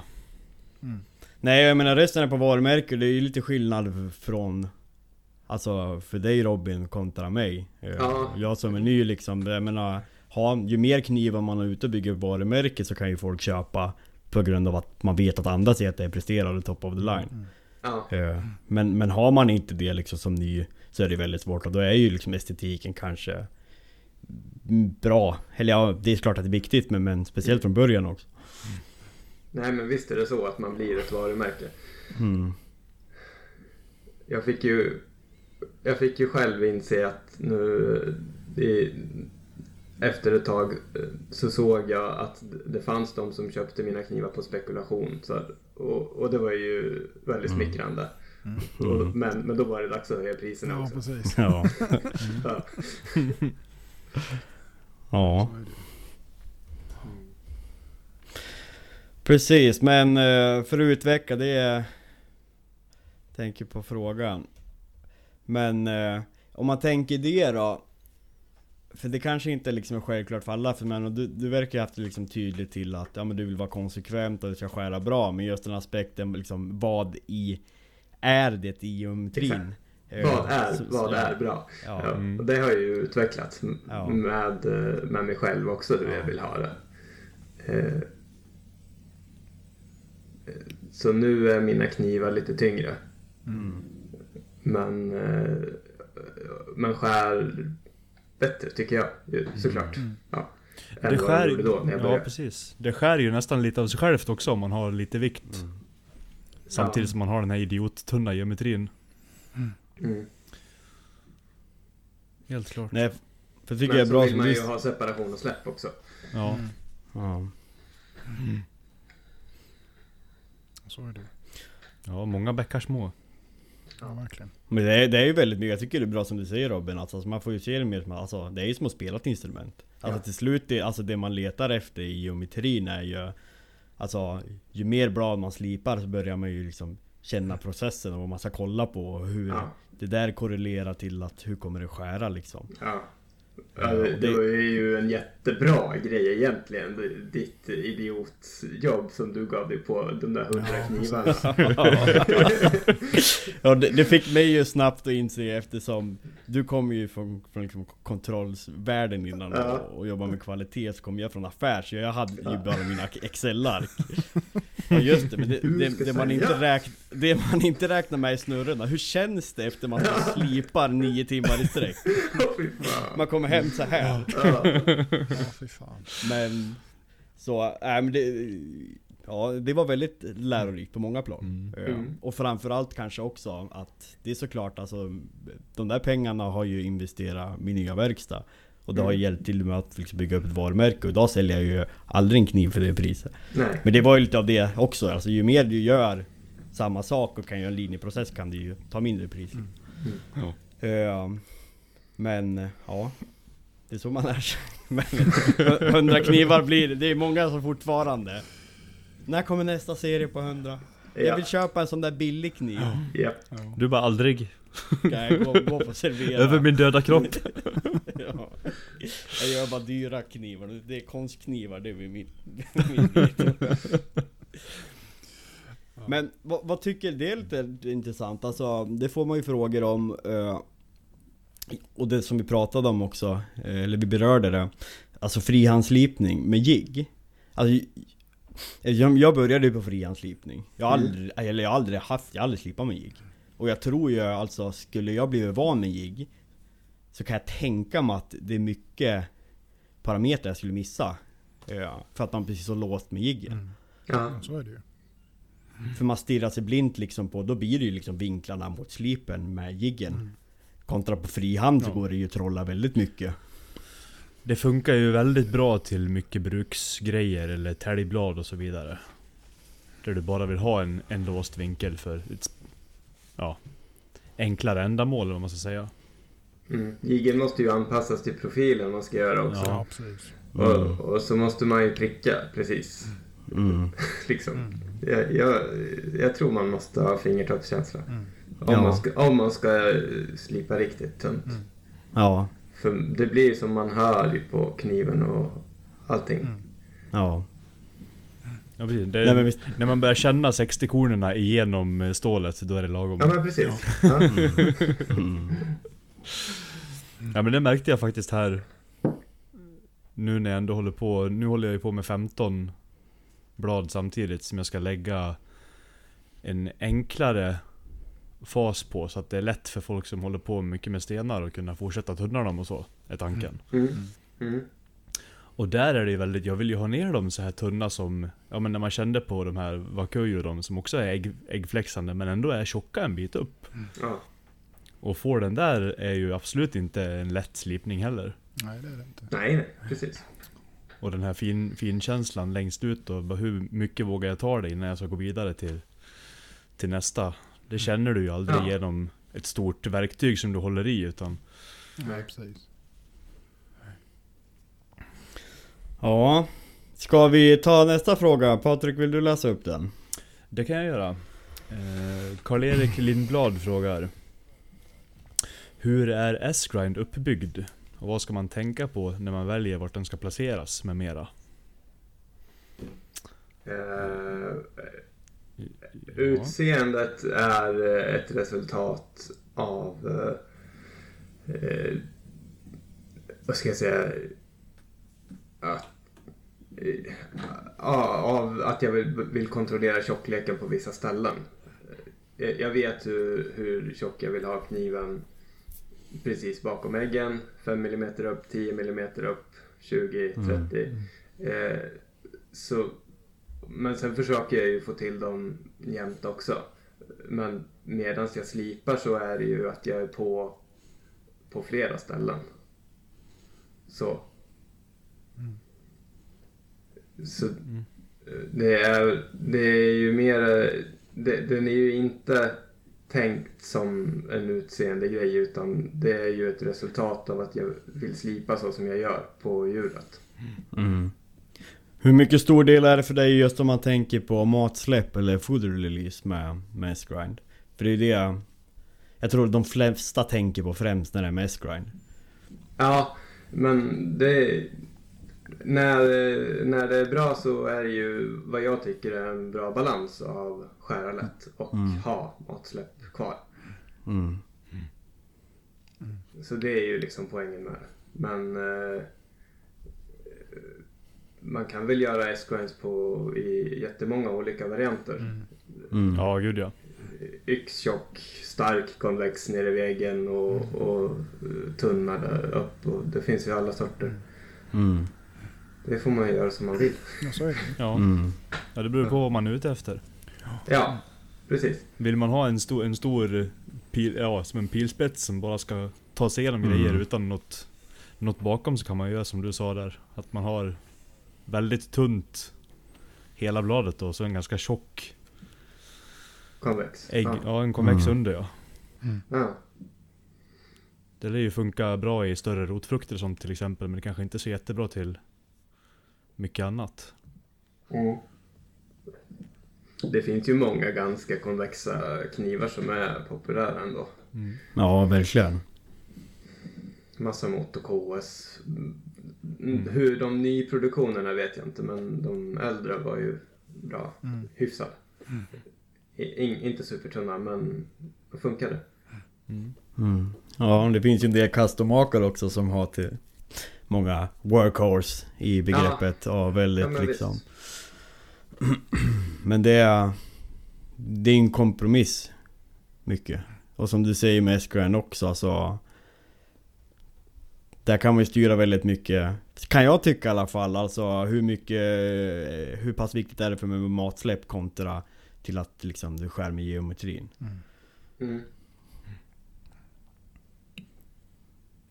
Nej, jag menar resten är på varumärke. Det är ju lite skillnad från... Alltså för dig Robin kontra mig. Eh, Ja. Jag som är ny liksom, jag menar... Ha, ju mer knivar man har ute och bygger varumärke så kan ju folk köpa på grund av att man vet att andra säger att det är presterande top of the line. Ja. Eh, Men, men har man inte det liksom som ny så är det väldigt svårt och då är ju liksom estetiken kanske bra. Eller ja, det är klart att det är viktigt men, men speciellt från början också. Nej men visst är det så att man blir ett varumärke. Mm. Jag fick ju, jag fick ju själv inse att nu i, efter ett tag eh, så såg jag att det fanns de som köpte mina knivar på spekulation. Så, och, och det var ju väldigt smickrande. Och, men, men då var det dags att höja priserna Ja, också. precis. Ja. Ja. ja. Precis, men eh, för att utveckla det är... Tänker på frågan. Men eh, om man tänker det då. För det kanske inte liksom är självklart för alla för men och du, du verkar ju haft det liksom tydligt till att ja, men du vill vara konsekvent och det ska skära bra. Men just den aspekten liksom vad i är det i geometrin? Eh, Vad är, så- vad är bra? Ja. Ja, och det har jag ju utvecklat Ja. med, eh, med mig själv också hur jag vill ha det. Eh, Så nu är mina knivar lite tyngre. Mm. Men, men skär bättre tycker jag ju, såklart. Ja. Än Det skär, då ja precis. Det skär ju nästan lite av sig självt också om man har lite vikt. Samtidigt Ja. som man har den här idiottunna geometrin. Mm. Helt klart. Nej, för tycker Men jag är så bra vill som man ju ha separation och släpp också. Ja. Ja. Så är det. ja, många bäckar små. Ja, verkligen. Men det är, det är ju väldigt mycket, jag tycker det är bra som du säger Robin, alltså, alltså man får ju se det mer som, alltså det är ju som att spela ett instrument. Alltså Ja. till slut, det, alltså det man letar efter i geometrin är ju Alltså ju mer blad man slipar så börjar man ju liksom känna processen och vad man ska kolla på och hur Ja. det där korrelerar till att hur kommer det skära liksom. Ja. Ja, det, det var ju en jättebra grej egentligen. Ditt idiotjobb som du gav dig på de där hundra knivarna. Ja det, det fick mig ju snabbt att inse eftersom Du kommer ju från, från liksom kontrollsvärlden innan Ja. och, och jobbar med kvalitet så kom jag från affär så jag hade ju bara mina Excel-ark Ja just det, men det, det, det, man inte räk, det man inte räknar med i snurrorna, hur känns det efter man slipar nio timmar i sträck? Man kommer hem så här. Ja. Ja, fan. Men Så, äh, men det Ja, det var väldigt lärorikt på många plan. Eh, Mm. Och framförallt kanske också att det är såklart alltså De där pengarna har ju investerat min nya verkstad. Och det har ju Mm. hjälpt till med att liksom bygga upp ett varumärke. Och idag säljer jag ju aldrig en kniv för det priset. Nej. Men det var ju lite av det också. Alltså ju mer du gör samma sak och kan göra en linjeprocess kan du ju ta mindre pris. Ja. Eh, Men ja, det är så man lär sig. Men 100 knivar blir det. Det är många som fortfarande När kommer nästa serie på 100? Jag Ja. vill köpa en sån där billig kniv. Ja. Du bara aldrig. Kan jag gå, gå på servera? Över min döda kropp. ja. Jag gör bara dyra knivar. Det är konstknivar, det är min, min bit. Men vad, vad tycker det är lite intressant? Alltså det får man ju frågor om eh, Och det som vi pratade om också, eh, eller vi berörde det Alltså frihandslipning med jigg. Alltså jag, jag började ju på frihandslipning. Jag har aldrig, eller jag har aldrig haft, jag har aldrig slipat med jigg. Och jag tror ju alltså, skulle jag bli van med jigg Så kan jag tänka mig att det är mycket parametrar jag skulle missa Ja, för att man precis så låst med jiggen. Ja. Ja, så är det ju. För man stirrar sig blint liksom på, då blir det ju liksom vinklarna mot slipen med jiggen Kontra på frihand så Ja. går det ju att trolla väldigt mycket Det funkar ju väldigt bra till mycket bruksgrejer eller täljblad och så vidare. Där du bara vill ha en, en låst vinkel för ett, ja, enklare ändamål eller vad man ska säga. Mm. Jigeln måste ju anpassas till profilen man ska göra också. Ja, precis. Och, och så måste man ju pricka precis. Mm. liksom. Jag, jag, jag tror man måste ha fingertoppskänsla. Om, Ja. man ska, om man ska eh, slipa riktigt tunt. Ja, För det blir ju som man hör ju på kniven och allting. ja. Ja, precis. Det, Nej, men visst. När man börjar känna 60 kornen igenom eh, stålet, då är det lagom. Ja men precis. Ja. Ja men det märkte jag faktiskt här Nu när jag ändå håller på, nu håller jag ju på med 15 blad samtidigt som jag ska lägga en enklare fas på så att det är lätt för folk som håller på mycket med stenar att kunna fortsätta tunna dem och så, är tanken. Mm. Mm. Och där är det ju väldigt, jag vill ju ha ner dem så här tunna som, ja men när man kände på de här Wakuyu de som också är ägg, äggfläxande men ändå är tjocka en bit upp. Ja. Och få den där är ju absolut inte en lätt slipning heller. Nej, det är det inte. Nej, nej, precis. Och den här fin, finkänslan längst ut och bara hur mycket vågar jag ta det innan jag ska gå vidare till, till nästa. Det känner du ju aldrig Ja. genom ett stort verktyg som du håller i utan Nej, precis. Ja. Ska vi ta nästa fråga? Patrik, vill du läsa upp den? Det kan jag göra. Eh, Karl-Erik Lindblad frågar Hur är S-grind uppbyggd? Och vad ska man tänka på när man väljer vart den ska placeras med mera? Eh, Ja. Utseendet är eh, ett resultat av... eh, Eh, vad ska jag säga? Att, eh, av att jag vill, vill kontrollera tjockleken på vissa ställen. Eh, Jag vet hur, hur tjock jag vill ha kniven precis bakom äggen. 5 mm upp, 10 mm upp, 20, 30. Eh, så men sen försöker jag ju få till dem jämt också. Men medan jag slipar så är det ju att jag är på, på flera ställen. Så. Så eh, det är, det är ju mer, det, den är ju inte tänkt som en utseende grej utan det är ju ett resultat av att jag vill slipa så som jag gör på djuret. Mm. Hur mycket stor del är det för dig just om man tänker på matsläpp eller food release med, med S-grind? För det är det jag tror de flesta tänker på främst när det är med S-grind. Ja, men det... När, när det är bra så är det ju vad jag tycker är en bra balans av skära lätt och ha matsläpp kvar. Mm. Så det är ju liksom poängen med det. Men eh, man kan väl göra S-grinds på i jättemånga olika varianter. Mm. Ja, gud ja. Yxtjock, stark, konvex ner i väggen och, och eh, tunna där upp. Och det finns ju alla sorter. Mm. Det får man göra som man vill. Ja, så är det. Ja. Mm. ja, det beror på vad man är ute efter. Ja, precis. Vill man ha en stor, en stor pil, ja, som en pilspets som bara ska ta sig igenom Mm. grejer utan något, något bakom så kan man göra som du sa där. Att man har väldigt tunt hela bladet och så en ganska tjock Konvex. ägg, Ja. ja en konvex Mm. under ja. Ja. Det lär ju funka bra i större rotfrukter sånt till exempel men det kanske inte är så jättebra till mycket annat. Mm. Det finns ju många ganska konvexa knivar som är populära ändå. Ja, verkligen. Massa mot och KS. Mm. Hur de nyproduktionerna vet jag inte men de äldre var ju bra. Hyfsade. I- In, inte supertunna men de funkade. Mm. Ja, det finns ju en del custom-makare också som har till många workhorse i begreppet. Ja, väldigt Ja, men liksom. Men det är... Det är en kompromiss. Mycket. Och som du säger med SQN också alltså. Där kan man ju styra väldigt mycket. Kan jag tycka i alla fall. Alltså hur mycket... Hur pass viktigt är det för mig med matsläpp kontra till att liksom du skär med geometrin. Mm.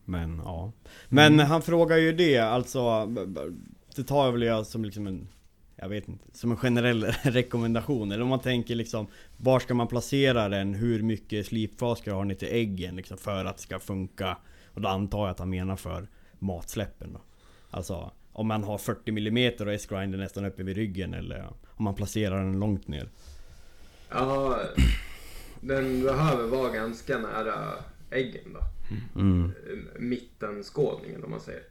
Men ja. Men han frågar ju det alltså. Det tar jag väl jag som liksom en jag vet inte, som en generell rekommendation. Eller om man tänker liksom Var ska man placera den? Hur mycket slipfas ska du ha ner till äggen liksom, för att det ska funka? Och då antar jag att han menar för matsläppen då. Alltså om man har 40 mm och S-grinder nästan uppe vid ryggen eller om man placerar den långt ner. Ja, den behöver vara ganska nära äggen då. Mm. Mittenskådningen om man säger.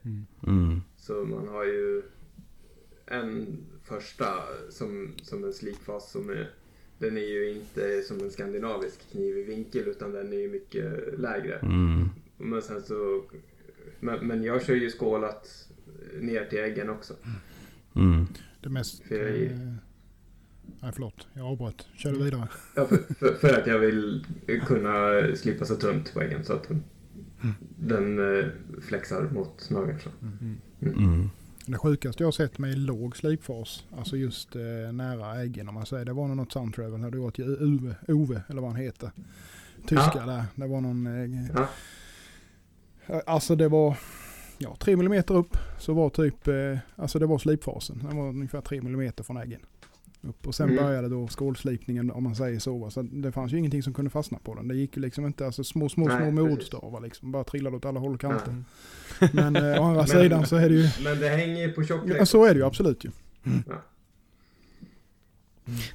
Mm. Så man har ju en första som, som en slikfas som är den är ju inte som en skandinavisk kniv i vinkel utan den är ju mycket lägre. Mm. Men sen så men, men jag kör ju skålat ner till äggen också. Mm. Det mest... För jag är- Eh, nej förlåt, jag avbröt. Kör du vidare. Ja, för, för, för att jag vill kunna slipa så tunt på äggen så att den, den eh, flexar mot nageln. Så. Mm. Det sjukaste jag har sett med låg slipfas, alltså just eh, nära äggen om man säger. Det var nog något Suntravel hade gått till Uwe, Ove eller vad han heter. Tyska Ja. där. Det var någon... Eh, Ja. Alltså det var ja, 3 mm upp så var typ, eh, alltså det var slipfasen. Den var ungefär 3 mm från äggen. Upp. Och sen Mm. började då skålslipningen om man säger så. Så det fanns ju ingenting som kunde fastna på den. Det gick ju liksom inte, alltså små, små, Nej, små mordstavar liksom. Bara trillade åt alla håll och kanter. Ja. Men eh, å andra Men- sidan så är det ju, Men det hänger ju på tjocklek. ja, så är det ju absolut ju.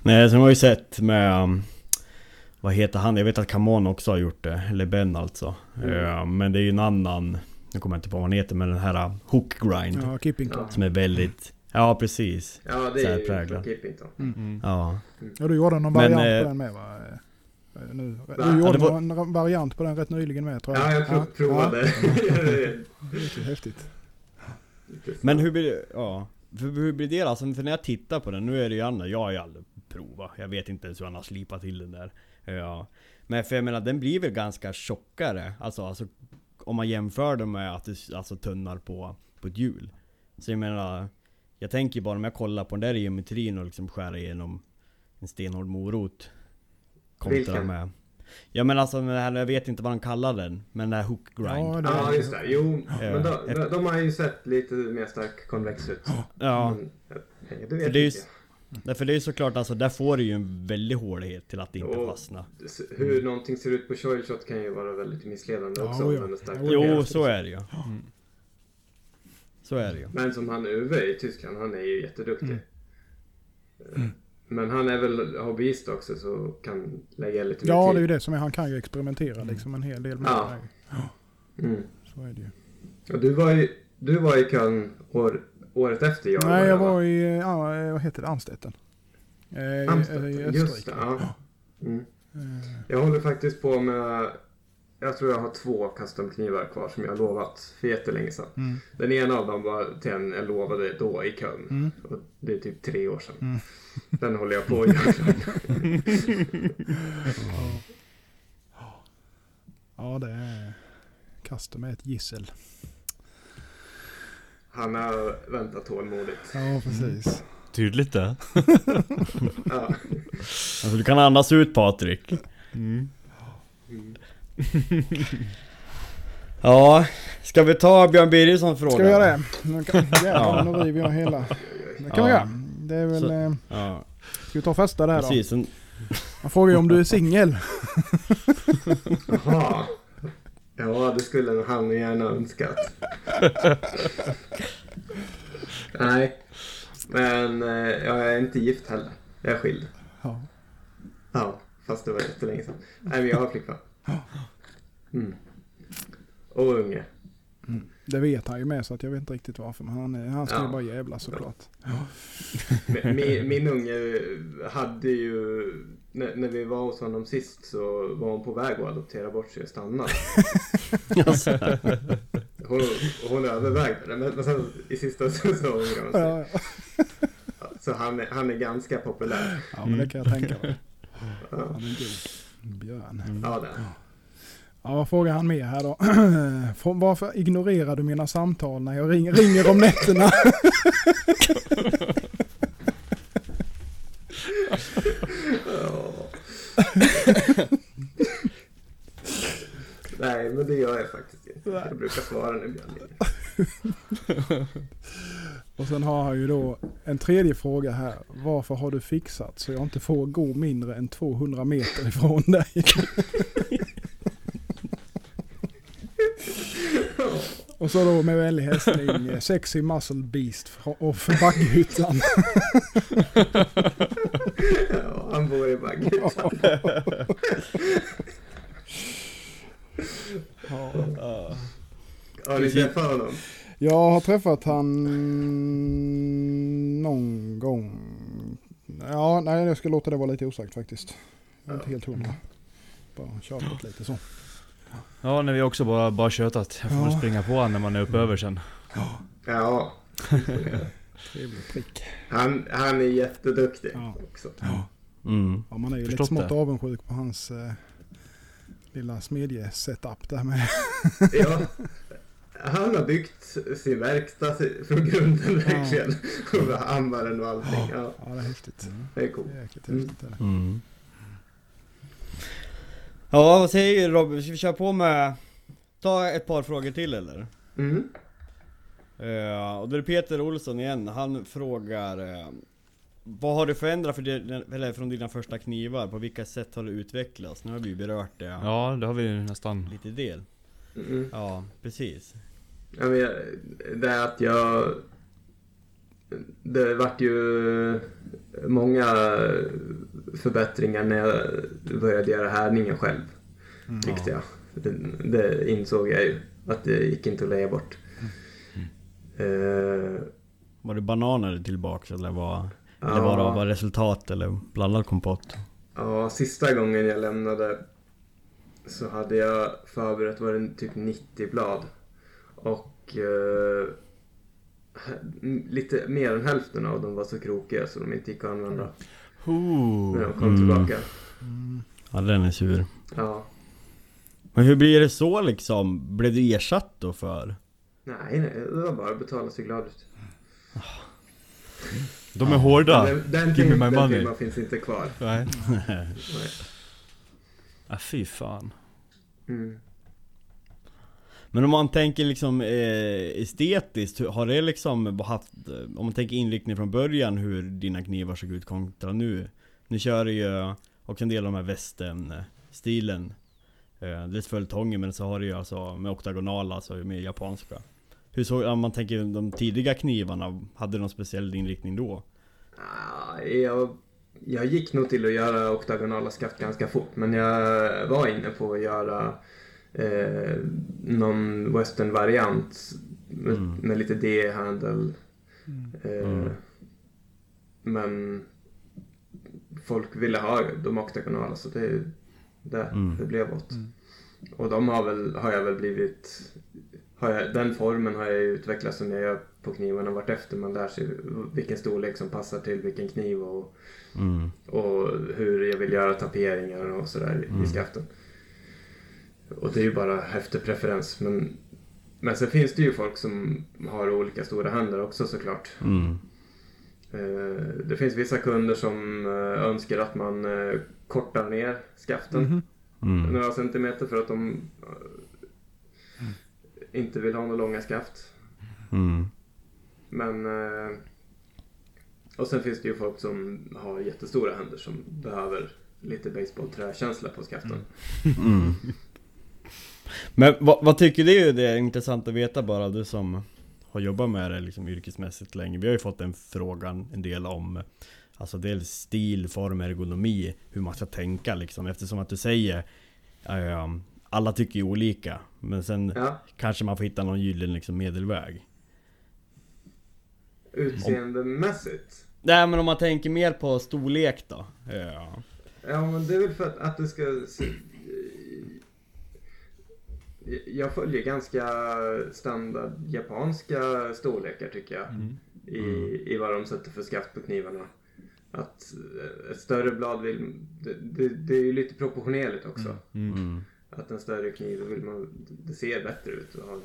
Nej, sen har jag ju sett med... um, Vad heter han? Jag vet att Kamon också har gjort det. Eller Ben alltså. Mm. Eh, men det är ju en annan... Nu kommer jag inte på vad han heter, men den här uh, Hook Grind. Ja, Kippington. Ja. Som är väldigt... Ja, precis. Ja, det är ju Kippington. Mm. Ja. Ja, du gjorde någon Men, variant eh, på den med va? Eh, Nu. Du Va? gjorde var- någon variant på den rätt nyligen med tror jag. Ja, jag prov, provade. Ja, det är lite häftigt. Men hur blir det... Ja. För, hur blir det alltså? För när jag tittar på den, nu är det ju Anna, jag har ju aldrig provat. Jag vet inte ens hur han har slipat till den där. Ja. Men för jag menar, den blir väl ganska tjockare. Alltså, alltså om man jämför den med att det alltså tunnar på, på ett hjul. Så jag menar, jag tänker bara om jag kollar på den där geometrin och liksom skär igenom en stenhård morot. Kontra Vilken? med... Ja men alltså den här, jag vet inte vad de kallar den, men den här hook grind. Ja, det Ja, just det. Jo, Ja. men de, de, de har ju sett lite mer stark konvex ut. Ja. Men, eh, det För vet det inte s- Därför det är ju såklart alltså, där får du ju en väldig hårdhet till att inte Och-. S- Hur någonting ser ut på Choil Shot kan ju vara väldigt missledande Ja, också. ja. om stark. Jo, Jo, ja. så är det ju. Så är det ju. Men som han Uwe i Tyskland, han är ju jätteduktig. Mm. Eh, Men han är väl hobbyist också så kan lägga lite Ja, mer det är ju tid. det som är. Han kan ju experimentera liksom en hel del med Ja. det. Mm. Så är det ju. Och du var ju du var i kön år, året efter jag Nej, jag va? var i, ja, vad heter det, Anstetten. Eh, I just det. Ja. Mm. Eh, Jag håller faktiskt på med... Jag tror jag har två custom-knivar kvar som jag har lovat för jättelänge sedan. Mm. Den ena av dem var till en jag lovade då i kön. Mm. Och det är typ tre år sedan. Mm. Den håller jag på att göra. Ja, det är... Custom är ett gissel. Han har väntat tålmodigt. Ja, precis. Tydligt det. Ja. Alltså du kan andas ut Patrik. Mm. Ja, ska vi ta Björn Birgerssons fråga? Ska vi göra det? Nu kan- Ja. Jävlar, nu river jag hela. Det kan vi Ja. göra. Det är väl... Så- eh, Ja, Ska vi ta första där då? precis. En, Han frågar ju om du är singel. Ja, det skulle han gärna önskat. Nej. Men eh, jag är inte gift heller. Jag är skild. Ja. Ja, fast det var jättelänge sedan. Nej, men jag har flickvän. Mm. Och unge. Det vet han ju med så att jag vet inte riktigt varför. Men han, han ju Ja. bara jävla såklart. Min, min, min unge hade ju... När, när vi var hos honom sist så var hon på väg att adoptera bort sig och stanna. Hon, hon övervägde det, men, men sen i sista så så ångrade hon sig. Ja, Ja, Så han är, han är ganska populär. ja men det kan jag tänka mig. Ja, Han är god. Björn. ja det. Ja, vad frågar han mer här då? Varför ignorerar du mina samtal när jag ringer, ringer om nätterna? Nej, men det gör jag faktiskt inte. Jag brukar svara när Björn ringer. Och sen har han ju då en tredje fråga här. Varför har du fixat så jag inte får gå mindre än 200 meter ifrån dig? Och så då med vänlig hälsning eh, Sexy Muscle Beast och Bagghyttan. Ja, han bor i Bagghyttan. Ja. Har ni träffat honom? Jag har träffat han någon gång. Ja, nej jag ska låta det vara lite osagt faktiskt. Jag är inte helt hundra. Bara tjatat lite så. Ja, när vi också bara, bara tjötat. Jag får Ja. springa på honom när man är uppe över sen. Ja, Trevlig prick. han, han är jätteduktig Ja. också. Mm. Ja, man är ju Förstått lite smått det. avundsjuk på hans eh, lilla smedje-setup där med. Ja, han har byggt sin verkstad från grunden verkligen. Och hammaren och allting. Ja, Ja, det är häftigt. det är coolt. Det är Mm. häftigt. är det. Mm. Ja, vad säger du Robin? Ska vi köra på med... Ta ett par frågor till eller? Mm. Eh, och då är det Peter Olsson igen, han frågar eh, Vad har du förändrat för din, eller från dina första knivar? På vilka sätt har det utvecklats? Nu har vi ju berört det Ja, det har vi ju nästan. lite del Mm. Ja, precis Ja, men jag, det är att jag... Det vart ju många förbättringar när jag började göra härdningen själv. Tyckte jag. Det, det insåg jag ju. Att det gick inte att lägga bort. Eh, Var det bananer tillbaks eller var, Ja. eller var det var resultat eller blandad kompott? Ja, sista gången jag lämnade så hade jag förberett var det typ 90 blad. Och eh, lite mer än hälften av dem var så krokiga så de inte gick att använda när de kom Mm. tillbaka. Ja den är sur Ja. Men hur blir det så liksom? Blev du ersatt då för? Nej, nej, det var bara att betala sig glad ut. De är hårda. Den, den, Give me my den money. filmen finns inte kvar. Nej. Nej. Ah, fy fan. Mm. Men om man tänker liksom eh, estetiskt, har det liksom haft, eh, om man tänker inriktning från början hur dina knivar såg ut kontra nu? Nu kör du ju också en del av de här västern-stilen. Eh, dels följetongen men så har du ju alltså med oktagonala, alltså med japanska. Hur såg, om man tänker de tidiga knivarna, hade de någon speciell inriktning då? Ah, jag, jag gick nog till att göra oktagonala skaft ganska fort, men jag var inne på att göra eh, någon western-variant med, Mm. med lite D-handel. Eh, Mm. Men folk ville ha de oktagonala så det, det, Mm. det blev åt. Och de har, väl, har jag väl blivit... Har jag, den formen har jag utvecklat som jag gör på knivarna vart efter man lär sig vilken storlek som passar till vilken kniv och, Mm. och hur jag vill göra taperingar och sådär i- Mm. i skaften. Och det är ju bara efter preferens. Men, men sen finns det ju folk som har olika stora händer också såklart. Mm. Eh, Det finns vissa kunder som eh, önskar att man eh, kortar ner skaften Mhm. Mm. några centimeter för att de eh, inte vill ha några långa skaft. Mm. Men... eh, Och sen finns det ju folk som har jättestora händer som behöver lite baseballträkänsla på skaften. Mm. Men vad, vad tycker du? Det är intressant att veta bara, du som har jobbat med det liksom yrkesmässigt länge. Vi har ju fått den frågan en del om Alltså dels stil, form, ergonomi, hur man ska tänka liksom. Eftersom att du säger ehm, Alla tycker ju olika. Men sen Ja, kanske man får hitta någon gyllene liksom, medelväg. utseendemässigt. Nej men om man tänker mer på storlek då? Ja. Ja, men det är väl för att, att det ska se... Jag följer ganska standard japanska storlekar tycker jag. I, I vad de sätter för skaft på knivarna. Att eh, ett större blad vill... Det, det, det är ju lite proportionerligt också. Mm. Att en större kniv vill man... Det ser bättre ut och har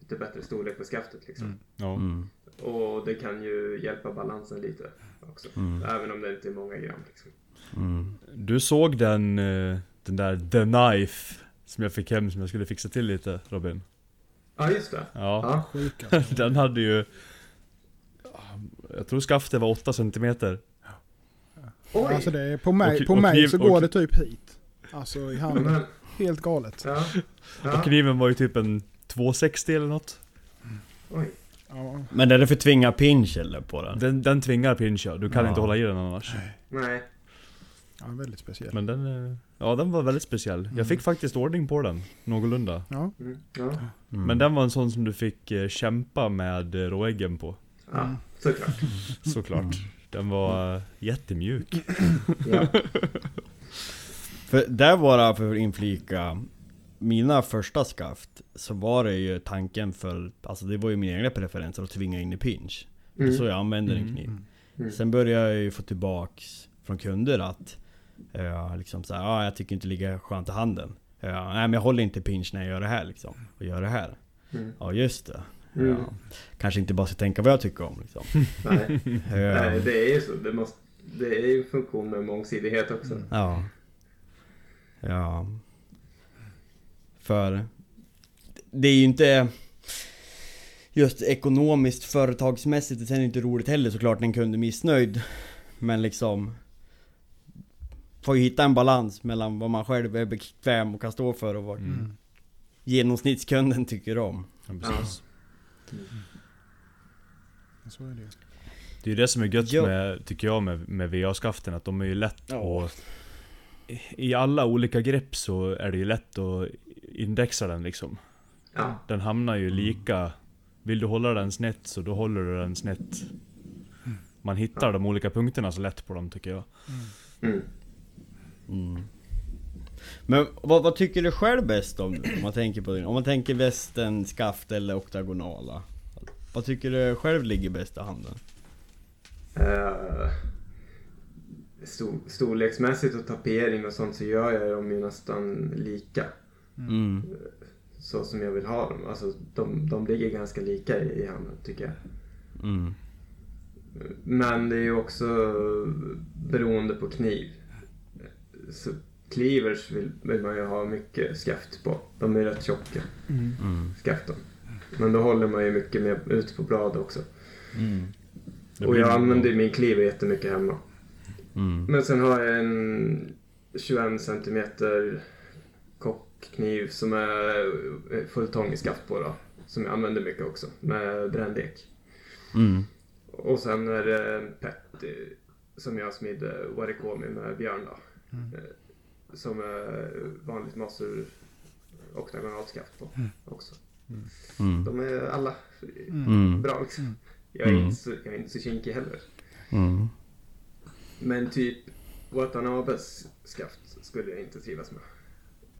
lite bättre storlek på skaftet liksom. Ja. Mm. Och det kan ju hjälpa balansen lite också. Mm. Även om det inte är många gram liksom. Mm. Du såg den, eh, den där The Knife som jag fick hem som jag skulle fixa till lite Robin? Ja, just det. Ja. Ja. Den hade ju... Jag tror skaftet var 8 centimeter. Oj! Alltså det är, på mig, Och- på och mig kniv- så går och- det typ hit. Alltså i handen. Men, Helt galet. ja. Och ja. kniven var ju typ en 260 eller något. Oj. Ja, Men är det för tvinga pinch eller på den? Den, den tvingar pinch ja. Du kan Ja. inte hålla i den annars. Nej. Ja, väldigt speciell. Men den, ja den var väldigt speciell. Jag fick faktiskt ordning på den, någorlunda. Ja, Mm. Ja. Mm. Men den var en sån som du fick eh, kämpa med eh, råäggen på. ja, såklart. Såklart. Den var eh, jättemjuk. Ja. För där bara för att inflika Mina första skaft Så var det ju tanken för Alltså det var ju mina egna preferenser att tvinga in i pinch Det är så jag använder en Mm. kniv Mm. Sen började jag ju få tillbaks Från kunder att uh, liksom såhär, ah, jag tycker inte det ligger skönt i handen Ja, Nej men jag håller inte pinch när jag gör det här liksom Och gör det här Mm. Ja just det Mm. ja. Kanske inte bara ska tänka vad jag tycker om liksom Nej. Ja. Nej, det är ju så. Det, måste, det är ju en funktion med mångsidighet också. Ja. Ja. För det är ju inte just ekonomiskt, företagsmässigt, det är inte roligt heller såklart när en kund är missnöjd. Men liksom Får ju hitta en balans mellan vad man själv är bekväm och kan stå för och vad Mm. genomsnittskunden tycker om. Ja, precis. så är det. Det är ju det som är gött Ja. med, tycker jag, med, med VA-skaften. Att de är ju lätt Ja. att... I alla olika grepp så är det ju lätt att indexa den liksom. Ja. Den hamnar ju lika... Vill du hålla den snett så då håller du den snett. Man hittar de olika punkterna så lätt på dem tycker jag. Mm. Mm. Men vad, vad tycker du själv bäst om om man tänker på det? Om man tänker västen, skaft eller oktagonala? Vad tycker du själv ligger bäst i handen? Uh, stor, storleksmässigt och tapering och sånt så gör jag dem ju nästan lika. Mm. Så som jag vill ha dem. Alltså de, de ligger ganska lika i, i handen tycker jag. Mm. Men det är ju också beroende på kniv. Så cleavers vill, vill man ju ha mycket skaft på. De är rätt tjocka, Mm. skaften. Men då håller man ju mycket mer ut på blad också. Mm. Och jag använder min cleaver jättemycket hemma. Mm. Men sen har jag en 21 centimeter kockkniv som är fulltång i skaft på då. Som jag använder mycket också med brännlek. Mm. Och sen är det en pet eh, som jag smidde warikomi med Björn då. Eh, Som är vanligt masur oktagonalskaft på också. Mm. De är alla Mm. bra liksom. Jag är, Mm. inte så, jag är inte så kinkig heller. Mm. Men typ Watanabes skaft skulle jag inte trivas med.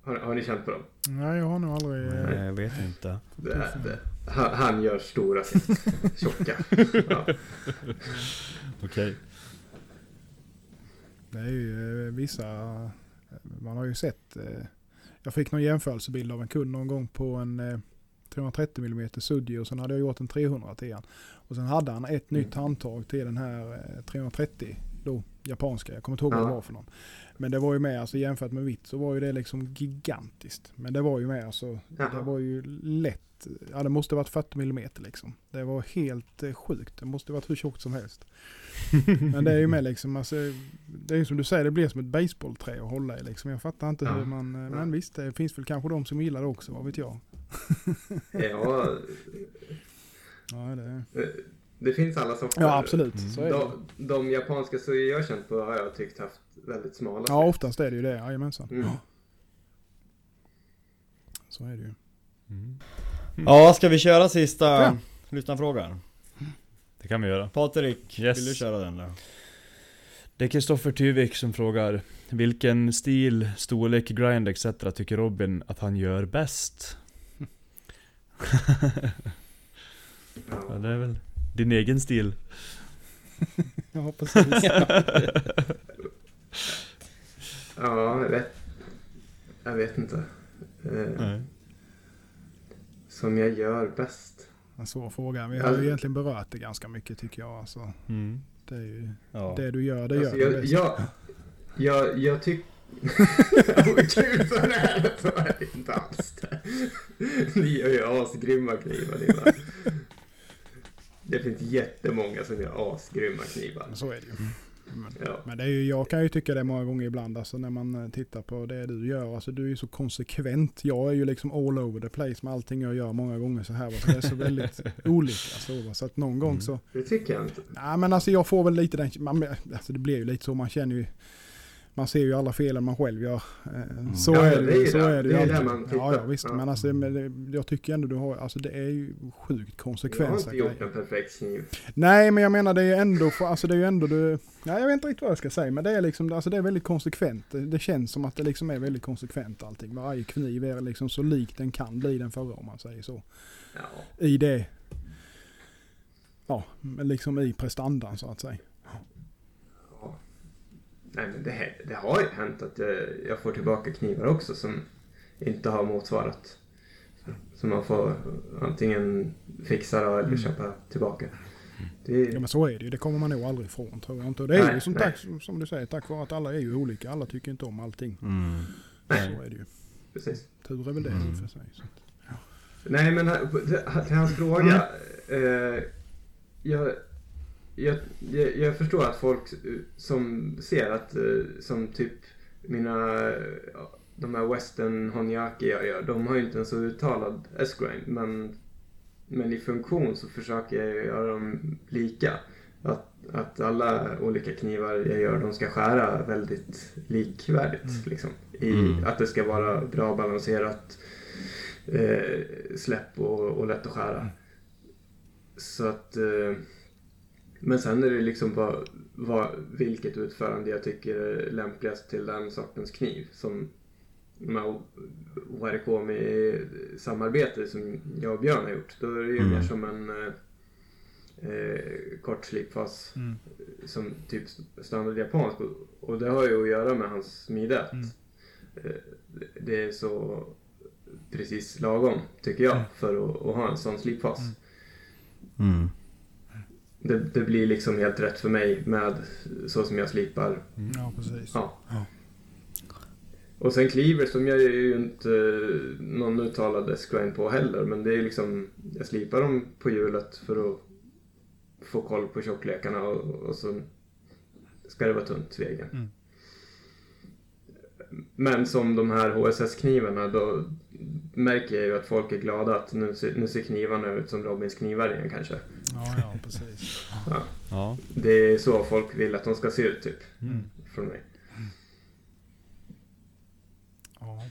Har, har ni känt på dem? Nej, jag har nog aldrig... Nej, jag vet inte. Det, det, han, han gör stora skaft. Tjocka. Ja. Okej. Det är ju eh, vissa... Man har ju sett... eh, Jag fick någon jämförelsebild av en kund någon gång på en eh, 330 mm Sudji och sen hade jag gjort en 300 till han. Och sen hade han ett nytt handtag till den här eh, 330 då, japanska. Jag kommer inte ihåg vad det var för någon. Men det var ju med, alltså jämfört med vitt så var ju det liksom gigantiskt. Men det var ju med, alltså det var ju lätt. Ja det måste varit 40 mm liksom. Det var helt eh, sjukt. Det måste varit hur tjockt som helst. Men det är ju med liksom, alltså, det är ju som du säger, det blir som ett baseballträ att hålla i liksom. Jag fattar inte Ja. hur man, eh, men visst det finns väl kanske de som gillar det också, vad vet jag. ja, Ja, det, eh, det finns alla sorter. ja absolut, så är det. De, de japanska så jag har känt på har jag tyckt haft väldigt smala Ja oftast är det ju det, jajamensan. Mm. Så är det ju. Mm. Ja, ska vi köra sista Ja. lyssnarfrågan? Det kan vi göra. Patrik, Yes. vill du köra den då? Det är Kristoffer Tyvik som frågar Vilken stil, storlek, grind etc. tycker Robin att han gör bäst? Ja, Ja. det är väl din egen stil. Ja precis. ja, jag vet, jag vet inte. Eh, Nej. som jag gör bäst. En svår fråga. Vi har ju egentligen berört det ganska mycket tycker jag. Alltså, Mm. det är ju Ja. det du gör, det gör Alltså, du jag, bäst. jag, jag, jag tycker... Vad kul så det är! Så är det inte alls det. Ni gör ju asgrymma knivar ni va? Det finns jättemånga som gör asgrymma knivar. Men Så är det ju. Ja. Men det är ju, jag kan ju tycka det många gånger ibland, alltså när man eh, tittar på det du gör. Alltså du är ju så konsekvent. Jag är ju liksom all over the place med allting jag gör många gånger så här. Så det är så väldigt olika så. Så att någon gång så, Det tycker jag inte. nej men alltså jag får väl lite den, man, alltså det blir ju lite så, man känner ju man ser ju alla felen man själv gör. Eh, Så Ja, är det det ju. ju Så det. är det, Det är ju alltid. man tittar. Ja, ja visst. Ja. Men alltså, men det, jag tycker ändå du har, alltså det är ju sjukt Jag har inte gjort en perfekt kniv. Nej, men jag menar det är ändå, för, alltså det är ju ändå du, nej jag vet inte riktigt vad jag ska säga, men det är liksom, alltså det är väldigt konsekvent. Det, det känns som att det liksom är väldigt konsekvent allting. Varje kniv är liksom så lik den kan bli den förra om man säger så. Ja. I det, ja, men liksom i prestandan så att säga. Ja. Nej men det, det har ju hänt att jag, jag får tillbaka knivar också som inte har motsvarat. Så man får antingen fixa då eller Mm. köpa tillbaka. Det Ja men så är det ju, det kommer man nog aldrig ifrån tror jag inte. Det är Nej, ju som, tack, som, du säger, tack vare att alla är ju olika, alla tycker inte om allting. Mm. Så är det ju. precis. Tur är väl det i och för sig. Så. Nej men till hans fråga. Eh, jag, jag, jag, jag förstår att folk som ser att, eh, som typ mina, de här western honjaki jag gör, de har ju inte en så uttalad S-grind. Men, men i funktion så försöker jag göra dem lika. Att, att alla olika knivar jag gör, de ska skära väldigt likvärdigt. Liksom. I, Mm. Att det ska vara bra balanserat eh, släpp och, och lätt att skära. Så att... Eh, men sen är det liksom vad, vad, vilket utförande jag tycker är lämpligast till den sortens kniv. Som här Warikomi-samarbete som jag och Björn har gjort. Då är det ju Mm. mer som en eh, eh, kort slipfas Mm. som typ standard japansk. Och- Och det har ju att göra med hans smide. att, Mm. eh, Det är så precis lagom, tycker jag, för att, att ha en sån slipfas. Mm. Mm. Det, det blir liksom helt rätt för mig med så som jag slipar. Ja precis. Ja. Ja. Och sen cleaver som jag är ju inte eh, någon uttalad S-grind på heller. Men det är liksom, jag slipar dem på hjulet för att få koll på tjocklekarna och, och så ska det vara tunt väggen. Mm. Men som de här HSS-knivarna då märker jag ju att folk är glada att nu ser, nu ser knivarna ut som Robins knivar igen kanske. Ja, ja precis. Ja. Ja. Det är så folk vill att de ska se ut typ. Mm. Från mig. Ja.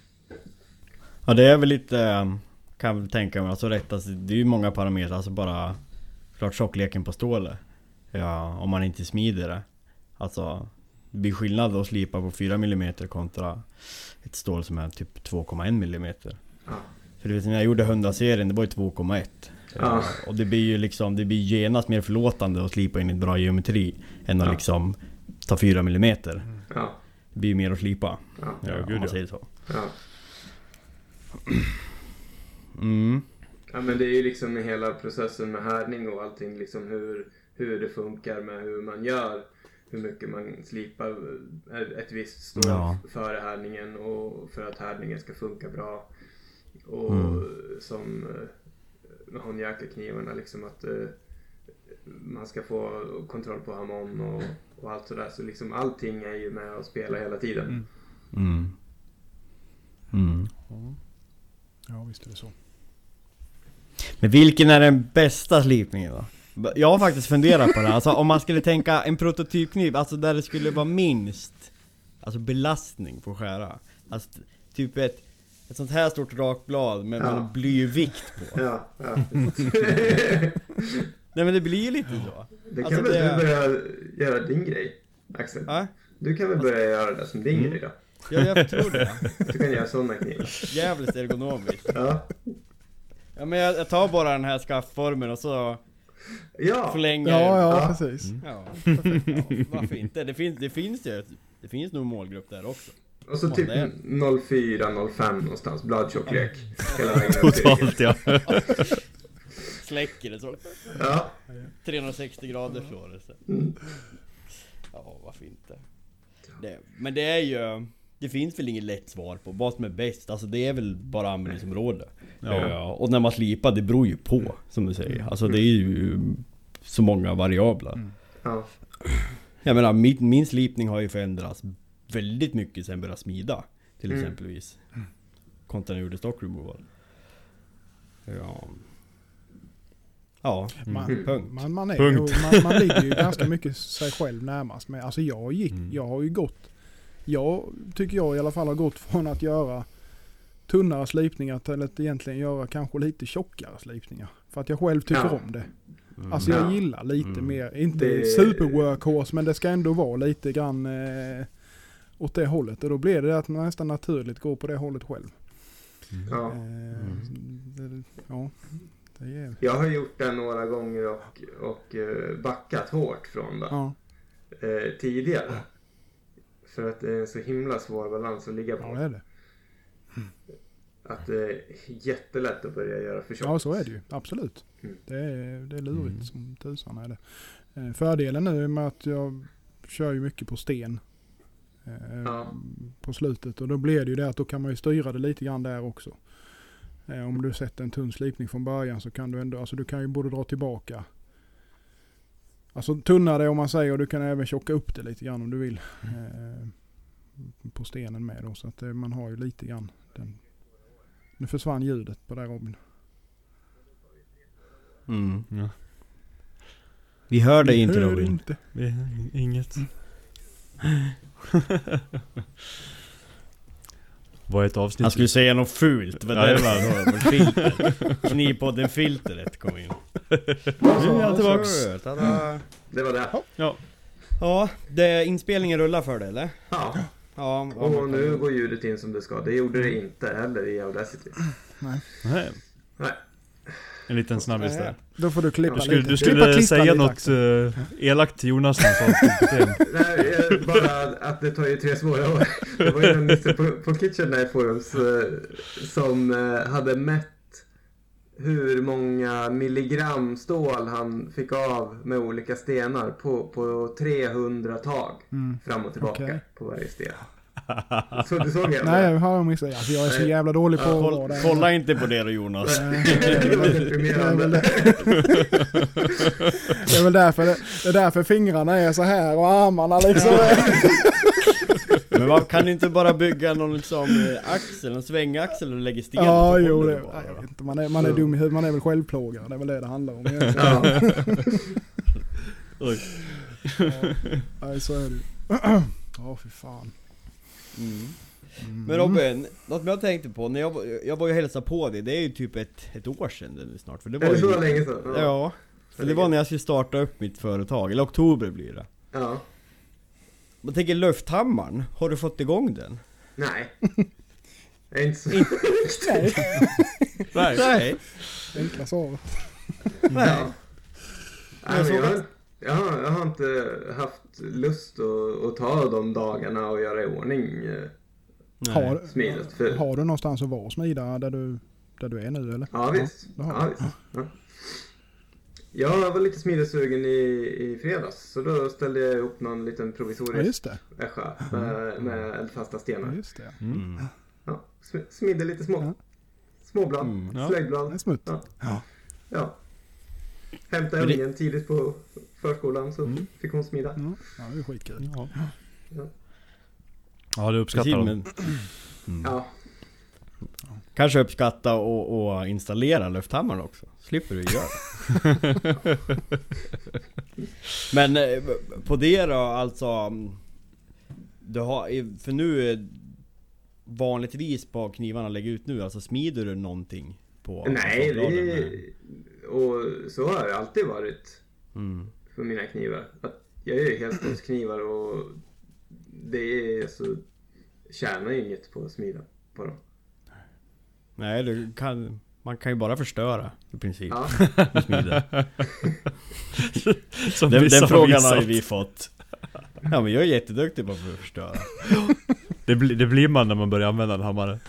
Ja det är väl lite, eh, kan jag väl tänka mig, alltså rätt, alltså, det är ju många parametrar, alltså bara Klart tjockleken på stålet Ja, om man inte smider det Alltså Det blir skillnad att slipa på 4 mm kontra Ett stål som är typ 2,1 mm Ja. För du vet när jag gjorde 100-serien, det var ju 2,1 Ja. Och det blir ju liksom, det blir genast mer förlåtande att slipa in i ett bra geometri Än att Ja. liksom ta 4 mm Ja. Det blir ju mer att slipa Ja. Ja, om gud man ja. säger så ja. Mm Ja men det är ju liksom hela processen med härdning och allting liksom hur, hur det funkar med hur man gör. Hur mycket man slipar ett visst stål Ja. före härdningen och för att härdningen ska funka bra. Och Mm. som eh, med honjaka-knivarna liksom att eh, man ska få kontroll på harmon och, och allt sådär. Så liksom allting är ju med och spelar hela tiden. Mm. Mm. Mm. ja visst är det så. Men vilken är den bästa slipningen då? Jag har faktiskt funderat på det, alltså om man skulle tänka en prototypkniv, alltså där det skulle vara minst Alltså belastning på att skära Alltså typ ett, ett sånt här stort rakblad med, med Ja. blyvikt på Ja, ja. Nej men det blir ju lite så Det kan Alltså, väl det- du börja göra din grej, Axel? Ja, Du kan väl börja göra det som din Mm. grej då? ja jag tror det Du kan göra sådana knivar. Jävligt ergonomiskt Ja. Ja men jag, jag tar bara den här skaftformen och så Ja. förlänger Ja, ja, Ja. precis. Ja, perfekt. ja, varför inte? Det finns, det finns ju, det finns nog målgrupp där också Och så typ Ja, det 04-05 någonstans, bladtjocklek. Hela vägen upp till Totalt ja. Släcker det så Ja. 360 grader slår det så. Mm. Ja, varför inte? Det, men det är ju... Det finns väl inget lätt svar på vad som är bäst. Alltså det är väl bara användningsområde. Ja. Ja. Och när man slipar, det beror ju på. Som du säger. Alltså det är ju så många variabler. Mm. Ja. Jag menar, min, min slipning har ju förändrats väldigt mycket sen började smida. Till Mm. exempelvis. Kontra när jag gjorde stock removal. Ja. Ja, Man, Mm. punkt. man, man, är, Punkt. man, man ligger ju ganska mycket sig själv närmast med. Alltså jag gick, Mm. jag har ju gått, jag tycker jag i alla fall har gått från att göra tunnare slipningar till att egentligen göra kanske lite tjockare slipningar. För att jag själv tycker Ja. om det. Mm. Alltså jag Ja. gillar lite Mm. mer, inte Det- super workhorse men det ska ändå vara lite grann eh, åt det hållet. Och då blir det att man nästan naturligt går på det hållet själv. Ja. Eh, det, ja, det är... Jag har gjort det några gånger och, och eh, backat hårt från det Ja, eh, tidigare. För att det är en så himla svår balans att ligga ja det på. är det. Att det är jättelätt att börja göra för tjockt. Ja så är det ju, absolut. Mm. Det är, det är lurigt Mm. som tusan är det. Fördelen nu är med att jag kör ju mycket på sten. Eh, Ja. På slutet och då blir det ju det att då kan man ju styra det lite grann där också. Eh, Om du sätter en tunn slipning från början så kan du ändå, alltså du kan ju både dra tillbaka. Alltså tunna det om man säger och du kan även tjocka upp det lite grann om du vill. eh, På stenen med då så att eh, man har ju lite grann den. Nu försvann ljudet på det Robin. Mm. Ja. Vi hör dig inte Hör Robin. inte. Är inget. Var ett avsnitt... Han skulle säga något fult, vad det var då? Filter. Knipodden filtret kom in. Nu är jag tillbaks. Det var det. Ja. Ja, det, inspelningen rullar för dig eller? Ja. Ja, Och nu går ljudet in som det ska. Det gjorde det inte heller i Audacity. Nej. Nej. En liten snabbis där. Då får du klippa Du skulle, lite. du Klippa, skulle klistra säga något uh, elakt till Jonas när han sa. Nej, eh, bara att det tar ju tre svåra år. Det var ju en nisse på, på Kitchen Knife Forums eh, som eh, hade mätt hur många milligram stål han fick av med olika stenar på, på 300 tag Mm. fram och tillbaka Okej. på varje sten. Så du såg det? Nej, jag har missat. Alltså, jag är så jävla dålig på Ja, att Koll, vara där. kolla inte på det då Jonas. Det var Det är väl deprimerande. det. Det är väl därför, det, är därför fingrarna är så här och armarna liksom. Men man kan inte bara bygga någon liksom eh, axel, en svängaxel och lägga sten Ja, på jo, det, bara, jag vet inte. Man är, man är dum i huvudet, man är väl självplågare. Det är väl det det handlar om egentligen. Ja. Nej, så är det. Ja, fy fan. Mm. Mm. Men Robin, något jag tänkte på, när jag, var- jag var ju och hälsade på dig, det är ju typ ett, ett år sedan det nu snart. För det Är var ju, så länge sedan? Ja. För det var när jag skulle starta upp mitt företag, eller oktober blir det. ja. Man tänker lufthammaren, har du fått igång den? Nej. Är inte så... Nej, Nej. Nej. enkla svaret. Ja. Nej. Nej, men jag, har, jag, har, jag har inte haft lust att, att ta de dagarna och göra i ordning eh, Har, smidigt. För, har du någonstans att vara smida där du, där du är nu eller? ja, visst. Ja, visst. Ja. Jag var lite smidesugen i, i fredags. Så då ställde jag upp någon liten Ja, provisorisk just det. ässja med, med eldfasta Ja, stenar. just det. Mm. Ja, sm- smidde lite små, Ja. småblad, Mm, ja. Smutt. Ja. Ja. Ja. Hämtade ungen tidigt på förskolan så Mm. fick hon smida. Ja, ja, det är skitkul. Ja. Ja. Ja, det uppskattar Precis, de. men Ja, kanske uppskatta och, och installera lufthammaren också. Slipper du göra. Men eh, på det då, alltså... mm, Du har, för nu vanligtvis på knivarna lägger ut nu, alltså smider du någonting på nej, det, och så har det alltid varit Mm. För mina knivar. Att jag är ju helstålsknivar och det är så tjänar ju inget på att smida på dem. Nej, du kan, man kan ju bara förstöra i princip. Ja. Som Den, den frågan visat. har ju vi fått. Ja men jag är jätteduktig på att förstöra. Det, blir- det blir man när man börjar använda en hammare.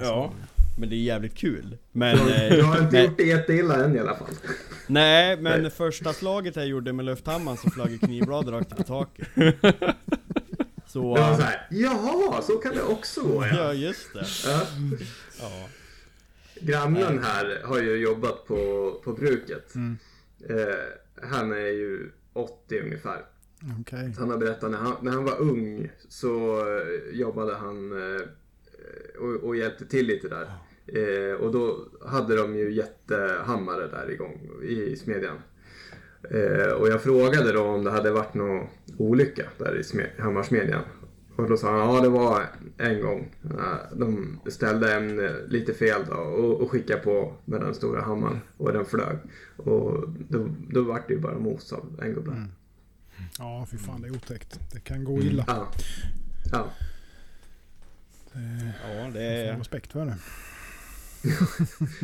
Ja. Men det är jävligt kul. Men... jag, har eh, inte nej, gjort det jätteilla än i alla fall. nej men första slaget jag gjorde med lufthammaren så flög ett knivblad rakt upp i taket. Så... Det var så här, jaha, så kan det också gå Ja ja. just det. ja. Ja. Grannen här har ju jobbat på, på bruket. Mm. Eh, han är ju 80 ungefär. Okej. Han har berättat när han, när han var ung så eh, jobbade han eh, och, och hjälpte till lite där. Eh, och då hade de ju jättehammare där igång i smedjan. Eh, och jag frågade då om det hade varit någon olycka där i smed, hammarsmedjan. Och då sa han ja det var en gång. Eh, De ställde en eh, lite fel då och, och skickade på med den stora hammaren och den flög. Och då, då var det ju bara mos av en gubbe. Mm. Ja, fy fan det är otäckt. Det kan gå illa. Ja. Ja. Det, Ja, det får är... respekt för det.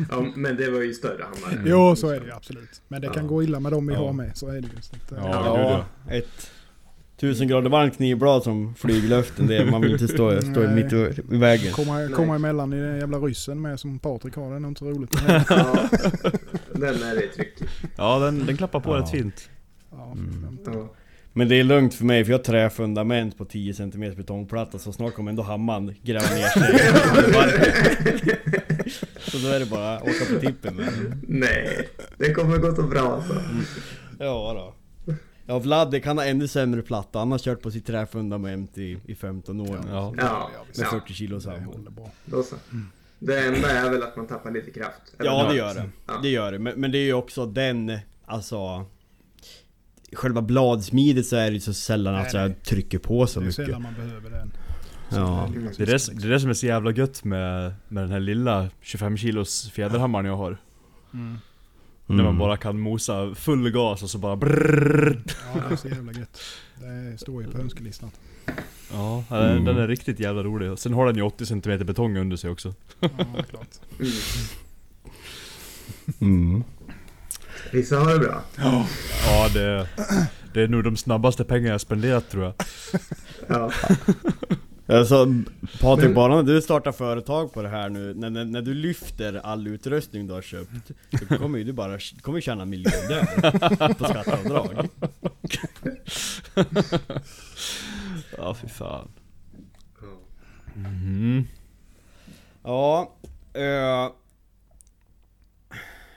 ja, men det var ju större hammare. Jo, så är det ju absolut. Men det kan Ja. gå illa med dem vi Ja. har med. Så är det ju. Så att, eh, Ja. Ja, ett tusen grader varmt knivblad som flyger i luften, det, man vill inte stå, stå Nej. mitt i, vägen. Komma, komma emellan i den jävla ryssen med som Patrik har, det är inte roligt. Ja, den är det tryck i. Ja, den, den klappar på Ja. rätt fint. Ja, Mm. Men det är lugnt för mig för jag har träfundament på 10 cm betongplatta så snart kommer ändå hammaren gräva ner sig Så då är det bara att åka på tippen med den. Nej, det kommer gå så bra alltså. Ja då. Ja Vlad det kan ha ännu sämre platta, han har kört på sitt träfundament i, i 15 år nu. Ja. Ja, Med ja 40 kilos Det hammare. håller bra. då så. Det enda är väl att man tappar lite kraft. Eller Ja det gör det. Ja. Det gör det. Men, men det är ju också den, alltså Själva bladsmidet så är det ju så sällan att Nej, jag trycker på så Det är mycket. sällan man behöver den. Ja. Det är det, det är det som är så jävla gött med, med den här lilla 25 kilos fjäderhammaren jag har. Mm. När man bara kan mosa full gas och så bara brrrr. Ja, det är så jävla gött. Det står ju på önskelistan. Ja, den, Mm. den är riktigt jävla rolig. Sen har den ju 80 cm betong under sig också. Ja, klart. Mm. Mm. Vissa har det bra. Ja, det, det är nog de snabbaste pengar jag spenderat tror jag. Ja. Alltså Patrik, Men- bara när du startar företag på det här nu, när, när, när du lyfter all utrustning du har köpt Så kommer ju du bara, kommer tjäna miljoner på skatteavdrag Ja, fy fan. Ja. Mhm. Ja, eh,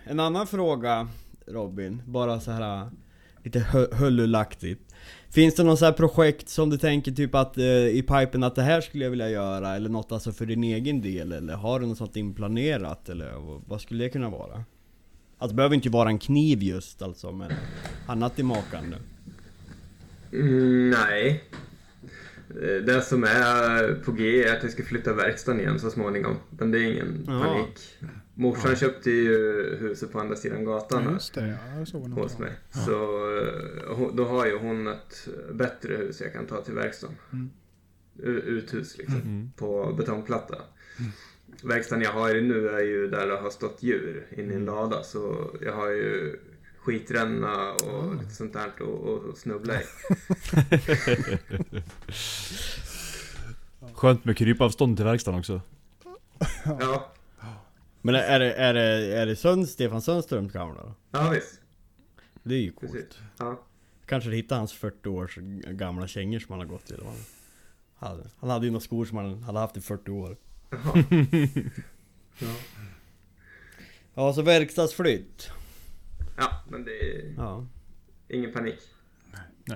En annan fråga Robin, bara så här lite hö- hullulaktigt Finns det någon så här projekt som du tänker typ att eh, i pipen att det här skulle jag vilja göra? Eller något alltså för din egen del? Eller har du något sånt inplanerat? Eller vad- skulle det kunna vara? Alltså det behöver inte vara en kniv just alltså men annat i makan. Mm, nej. Eh, Det som är på G är att jag ska flytta verkstaden igen så småningom. Men det är ingen Ja. panik. Morsan köpte ju huset på andra sidan gatan Ja, här just det. Ja, jag såg hos något. mig. Så eh, då har ju hon ett bättre hus jag kan ta till verkstaden. Mm. Uthus liksom. Mm. På betongplatta. Verkstaden jag har i nu är ju där det har stått djur inne i en lada. Så jag har ju skitränna och lite sånt där att snubbla i. Skönt med krypavstånd till verkstaden också. Ja, Men är det, är det, är det Sund, Stefan Sundströms gamla ja visst. Det är ju coolt. Precis. Ja. Kanske hitta hans 40 års gamla kängor som han har gått i. Han hade, han hade ju några skor som han hade haft i 40 år. Jaha. Ja. Ja, så verkstadsflytt. ja, men det är Ja, ingen panik.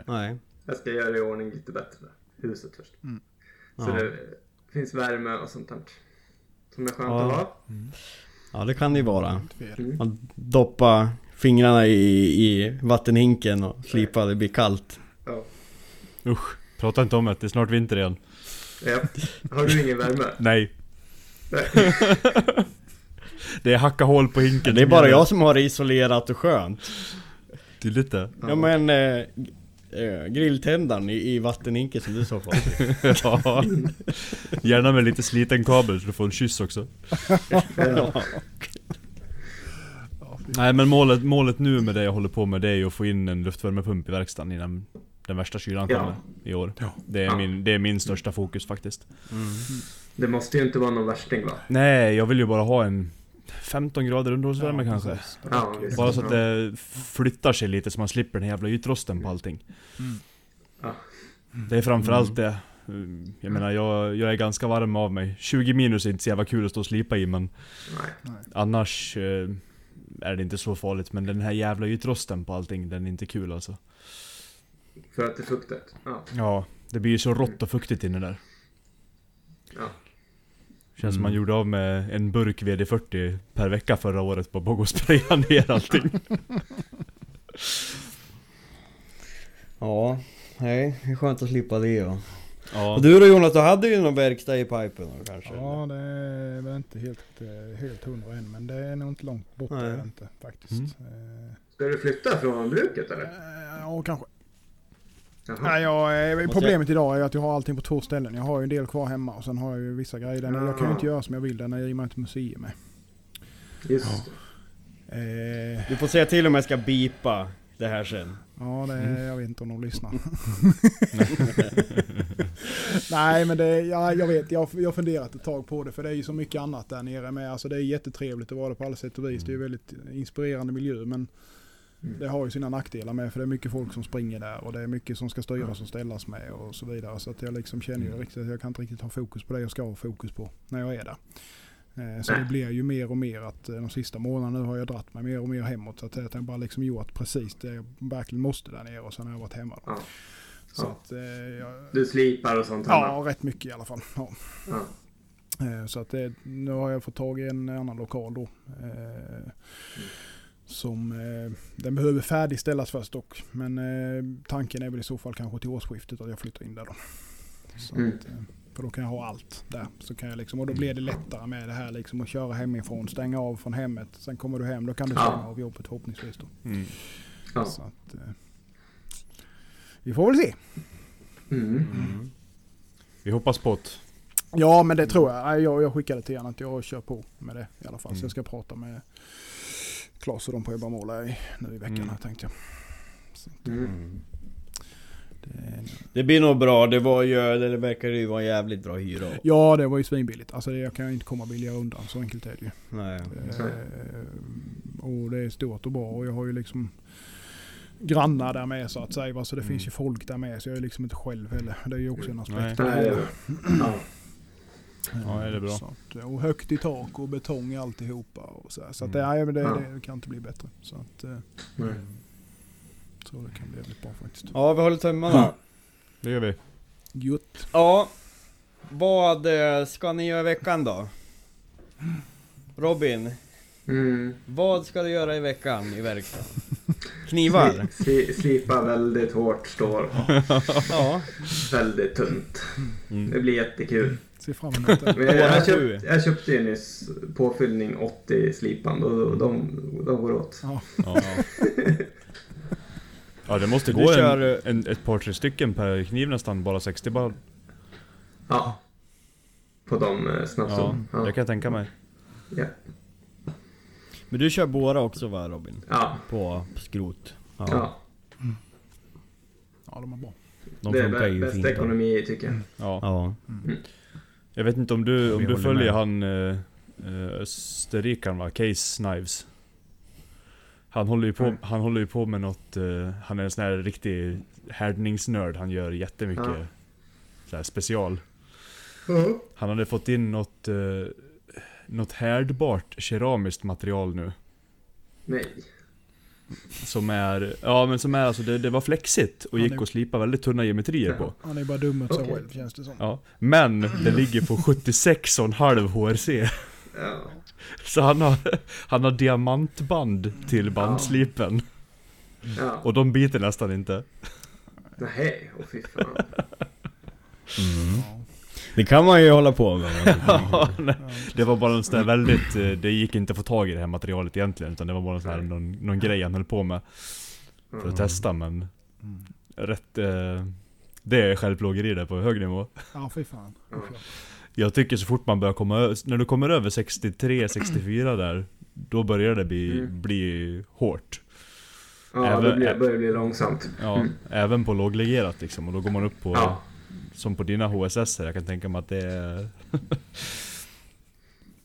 nej. Jag ska göra i ordning lite bättre. Huset först. Så Ja. det finns värme och sånt där. Som är skönt Ja. att ha. ja, det kan det ju vara. Mm. Man doppa fingrarna i, i vattenhinken och slipa, det blir kallt. Ja. Usch, prata inte om det. Det är snart vinter igen. Ja. Har du ingen värme? Nej. Nej. Det är hacka hål på hinken Det är bara jag som har det isolerat och skönt. Tydligt det. Ja men, eh, eh, grilltändaren i, i vattenhinken som du sa Patrik. ja. Gärna med lite sliten kabel så du får en kyss också. Ja. Nej men målet, målet nu med det jag håller på med det är ju att få in en luftvärmepump i verkstaden innan den värsta kylan Ja. kommer i år. Det, är Ja. min, det är min största fokus faktiskt. Det måste ju inte vara någon värsting va? Nej, jag vill ju bara ha en 15 grader underhållsvärme kanske. precis. Ja. Bara så att Ja. det flyttar sig lite så man slipper den jävla ytrosten på allting. Ja. Det är framförallt det. Mm, Jag menar jag, jag är ganska varm av mig. 20 minus är inte så jävla kul att stå och slipa i men Nej. annars eh, är det inte så farligt. Men den här jävla ytrosten på allting, den är inte kul alltså. För att det är fuktigt? Ja. Ja, det blir ju så rått och fuktigt inne där. ja. Känns som man Mm. gjorde av med en burk VD40 per vecka förra året på att spraya ner allting. Ja, nej, det är skönt att slippa det ja. Ja. Och du då Jonas, du hade ju någon verkstad i pipen då, kanske? Ja, det är väl inte helt, eh, helt hundra än, men det är nog inte långt bort. Nej. inte, faktiskt. Mm. Eh, Ska du flytta från bruket eller? eh, Ja, kanske. Nej, jag, eh, problemet idag är att jag har allting på två ställen. Jag har ju en del kvar hemma och sen har jag ju vissa grejer där nere. Jag kan ju inte göra som jag vill där nere i och med att museum med. Just det. Eh, Du får säga till om jag ska bipa det här sen. ja, det, Mm. jag vet inte om de lyssnar. Nej, men det, ja, jag vet. Jag, jag har funderat ett tag på det. För det är ju så mycket annat där nere med. Alltså, det är jättetrevligt att vara där på alla sätt och vis. Det är ju väldigt inspirerande miljö. Men Mm. Det har ju sina nackdelar med. För det är mycket folk som springer där. Och det är mycket som ska styras och ställas med och så vidare. Så att jag liksom känner ju riktigt att jag kan inte riktigt ha fokus på det jag ska ha fokus på när jag är där. Eh, Så det blir ju mer och mer att eh, de sista månaderna nu har jag dratt mig mer och mer hemåt. Så att jag har bara liksom gjort precis det jag verkligen måste där nere och sen har jag varit hemma. Ja. Så Ja. att, eh, jag, Du slipar och sånt ja, rätt mycket i alla fall. Ja. Så att det, nu har jag fått tag i en annan lokal då. Eh, Som eh, den behöver färdigställas först dock. Men eh, tanken är väl i så fall kanske till årsskiftet att jag flyttar in där då. Så Mm. att, eh, för då kan jag ha allt där. Så kan jag liksom, och då blir det lättare med det här liksom att köra hemifrån, stänga av från hemmet. Sen kommer du hem, då kan du Ja. stänga av jobbet förhoppningsvis då. Mm. Ja. Så att, eh, vi får väl se. Mm. Vi hoppas på det. Ja men det tror jag. Jag, jag skickade till honom att jag kör på med det i alla fall. Så Mm. jag ska prata med Klas och de på Ebbamåla i- nu i veckan Mm. här tänkte jag. Så Mm. det, Det blir nog bra, det var ju, det verkar ju vara jävligt bra hyra. ja det var ju svinbilligt. Alltså det, jag kan ju inte komma billigare undan. Så enkelt är det ju. Nej. Eh, och det är stort och bra och jag har ju liksom grannar där med så att säga. Så det Mm. finns ju folk där med så jag är liksom inte själv heller. Det är ju också en aspekt. Nej. Nej, bra. Ja. Det är bra. Så att, och högt i tak och betong i alltihopa. Och så här. så att Mm. det, nej, men det, Ja. det kan inte bli bättre. Så att, Nej. så det kan bli jävligt bra faktiskt. Ja, vi håller tummarna. Det gör vi. Gött. Ja, vad eh, ska ni göra i veckan då? Robin, Mm. vad ska du göra i veckan i verkstaden? Knivar? Sli- sli- Slipa väldigt hårt stål. Ja. Väldigt tunt. Mm. Det blir jättekul. Se fram emot det. Jag, köpt, jag köpte ju nyss påfyllning 80 slipan och de, de går åt. Ja. Ja. ja det måste Du gå kör, en, eh, en, ett par tre stycken per kniv nästan, bara 60 bara. Ja. På de eh, Ja, snabbstolen. det Ja. kan jag tänka mig. Ja. Men du kör båda också va Robin? ja. På skrot? Ja. ja. ja, de är bra. De Det är funkar bä- ju bästa fint. ekonomi tycker jag. Ja. Ja. Jag vet inte om du, om du följer med. han uh, österrikaren va? Case Knives. Han håller ju på, Mm. han håller ju på med något, eh, han är en sån här riktig härdningsnörd. Han gör jättemycket Ja. så här special. Han hade fått in något, uh, något härdbart keramiskt material nu. Nej. Som är, ja men som är alltså, det, det var flexigt och gick att slipa väldigt tunna geometrier Ja. på. Han är bara dum mot sig själv känns det som. Ja. Men det ligger på 76,5 HRC. Ja. Så han har, han har diamantband till bandslipen. Ja. Och de biter nästan inte. Nej, åh fy fan. Mm. Det kan man ju hålla på med. Ja, det var bara en sån där väldigt, eh, det gick inte att få tag i det här materialet egentligen. Utan det var bara en sån här, någon, någon grej han höll på med för att Ja. testa. Men Mm. rätt, eh, det är självplågeri där på hög nivå. Ja, fy fan. Ja. Jag tycker så fort man börjar komma när du kommer över 63-64 där, då börjar det bli, Mm. bli hårt. Ja, Även- det börjar bli långsamt. Ja, Mm. även på låglegerat liksom. Och då går man upp på, Ja. Som på dina HSS jag kan tänka mig att det är...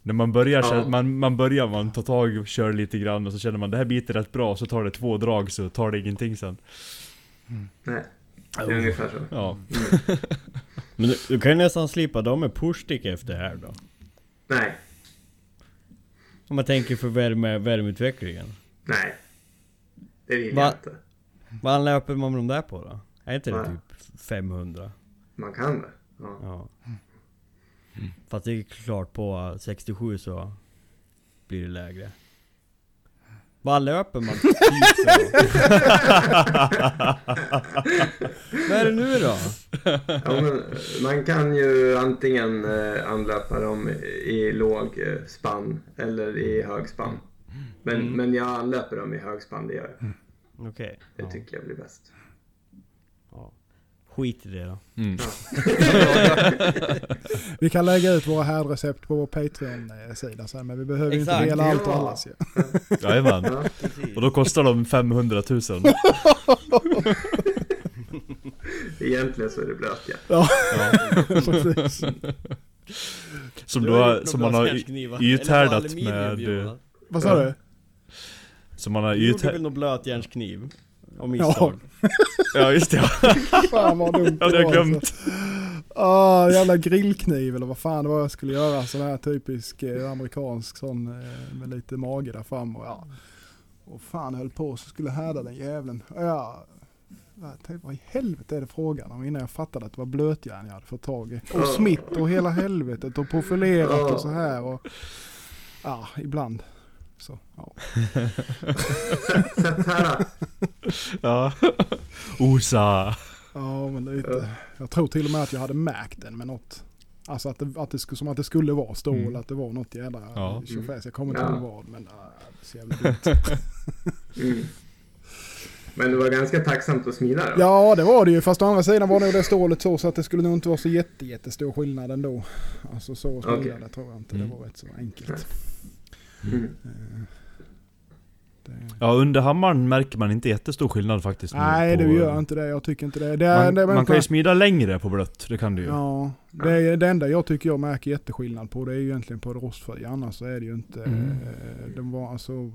När man börjar, Ja. man, man börjar, man tar tag och kör lite grann och så känner man det här biter rätt bra, så tar det två drag så tar det ingenting sen. Nej, det är ungefär så. Ja. Mm. Men du, du kan ju nästan slipa dem med pushstick efter här då. Nej, Om man tänker för värme, värmeutvecklingen. nej. Det vill Va? jag inte. Vad löper man med de där på då? Är inte det Nej. typ 500? Man kan det. Ja. Ja. Fast det är klart på 67 så blir det lägre. Vad löper man typ? Vad är det nu då? Ja, men man kan ju antingen eh, anlöpa dem i låg eh, spann eller i hög spann. Men, Mm. men jag anlöper dem i hög spann, det gör jag. Okej. Det Ja. tycker jag blir bäst. Skit i det då. Mm. Vi kan lägga ut våra härdrecept på vår Patreon-sida sen, men vi behöver ju inte Exakt. dela allt och Ja. allas ju. Jajamän. Ja. Och då kostar de 500 000. Egentligen så är det blöt ja. Ja, precis. Som, Du har som man har aluminium, med... Jonas? Vad sa du? Som man har Du gjorde väl någon blötjärnskniv? Av misstag? Ja just det, ja. Fan vad dumt Ja, det har jag glömt. alltså. Ah, jävla grillkniv eller vad fan det var jag skulle göra. Sån här typisk eh, amerikansk sån eh, med lite mage där fram och ja. Och fan höll på så skulle härda den. Och Ja, jag tänkte, vad i helvete är det frågan om innan jag fattade att det var blötjärn jag hade fått tag i. Och smitt och hela helvetet och profilerat och så här och ja, ibland. Så, ja. Ja. Osa. Ja, men lite. Jag tror till och med att jag hade märkt den med något. Alltså att det, att det, skulle- som att det skulle vara stål, Mm. att det var något jävla Ja. tjofräs. Jag kommer inte Ja. ihåg vad, men äh, det jävla dumt. Mm. Men det var ganska tacksamt att smida då. Ja, det var det ju. Fast å andra sidan var nog det stålet så, så att det skulle nog inte vara så jätte, jättestor skillnad ändå. Alltså så smida Okej. det tror jag inte. Det var rätt så enkelt. Mm. Det... Ja, under hammaren märker man inte jättestor skillnad faktiskt. Nej, på- du gör inte det. Jag tycker inte det. det, är, Man, det man kan ju smida längre på blött, det kan du ju. Ja, det, är, det enda jag tycker jag märker jätteskillnad på det är ju egentligen på det rostfria. Annars så är det ju inte, Mm. eh, de var alltså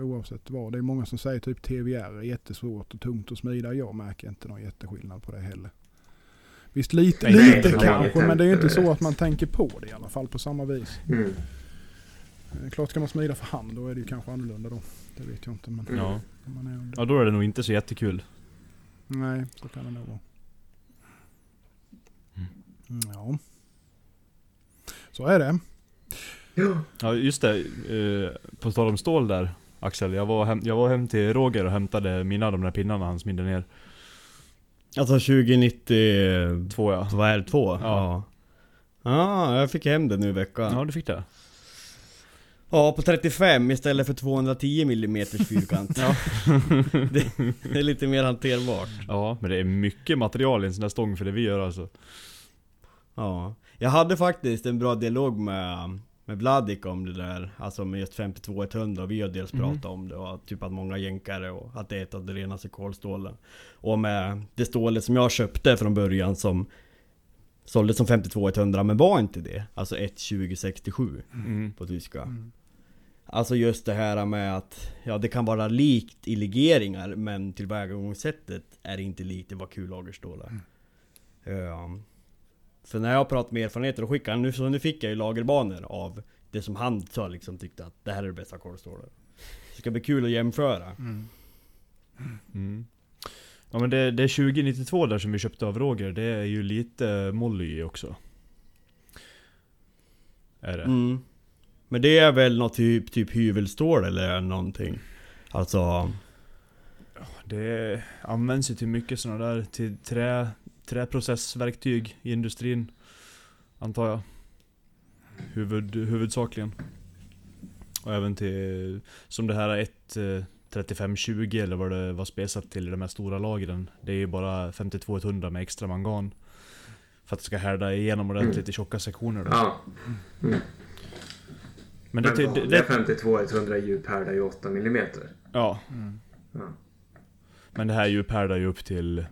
oavsett vad. Det är många som säger typ TVR är jättesvårt och tungt att smida. Jag märker inte någon jätteskillnad på det heller. Visst lite, Nej, lite nej, kanske men det är ju inte så att man tänker på det i alla fall på samma vis. Mm. Eh, Klart ska man smida för hand då är det ju kanske annorlunda då. Det vet jag inte men Mm. Ja. man är under. ja, då är det nog inte så jättekul. Nej, så kan det nog vara. Mm, Ja. Så är det. Ja. Just det. Eh, på tal om stål där, Axel. Jag var, hem, jag var hem till Roger och hämtade mina av de där pinnarna han smidde ner. Alltså 2090... Två ja. Vad är det? Två? Ja. Ja. Ja, jag fick hem det nu i veckan. Ja, du fick det. Ja, på 35 istället för 210 mm fyrkant. Ja. det, det är lite mer hanterbart. Ja, men det är mycket material i en sån där stång för det vi gör alltså. Ja. Jag hade faktiskt en bra dialog med, med Vladik om det där. Alltså med just 52-100. Vi har dels Mhm. pratat om det och typ att många jänkare och att det är ett av de renaste kolstålen. Och med det stålet som jag köpte från början som såldes som 52-100 men var inte det. Alltså 1.2067 Mm. på tyska. Mm. Alltså just det här med att ja, det kan vara likt i legeringar men tillvägagångssättet är inte likt det vad kullagerstål är. Um, för när jag pratat med erfarenheter och skickade nu, så nu fick jag ju lagerbanor av det som han sa liksom tyckte att det här är det bästa kolstålet. Det ska bli kul att jämföra. Mm. Ja men det, det är 2092 där som vi köpte av Roger, det är ju lite molly i också. Är det? Mm. Men det är väl något typ, typ hyvelstål eller någonting? Alltså... Det används ju till mycket sådana där, till trä, träprocessverktyg i industrin. Antar jag. Huvud, huvudsakligen. Och även till, som det här 1 eh, 3520 eller vad det var spesat till i de här stora lagren. Det är ju bara 52-100 med extra mangan. För att det ska härda igenom ordentligt i tjocka sektioner då. Ja. Men Men det, det, vanliga det, 52 100 djup härdar ju 8 millimeter. ja. Ja. Men det här djuphärdar ju upp till,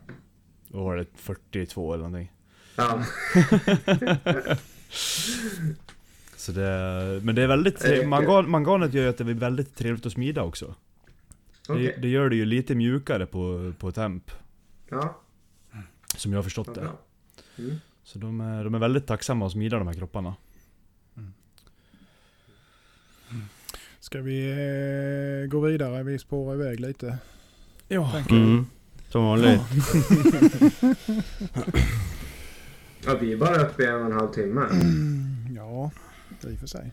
vad var det, 42 eller någonting. Ja. Så det, men det är väldigt, mangan, manganet gör ju att det blir väldigt trevligt att smida också. Okej. Det, det gör det ju lite mjukare på, på temp, Ja, som jag har förstått vad det. Mm. Så de är, de är väldigt tacksamma att smida de här kropparna. Ska vi eh, gå vidare? Vi spårar iväg lite. Ja. Mm. Som vanligt. Ja, vi är bara uppe i en och en halv timme. Ja, det är i och för sig.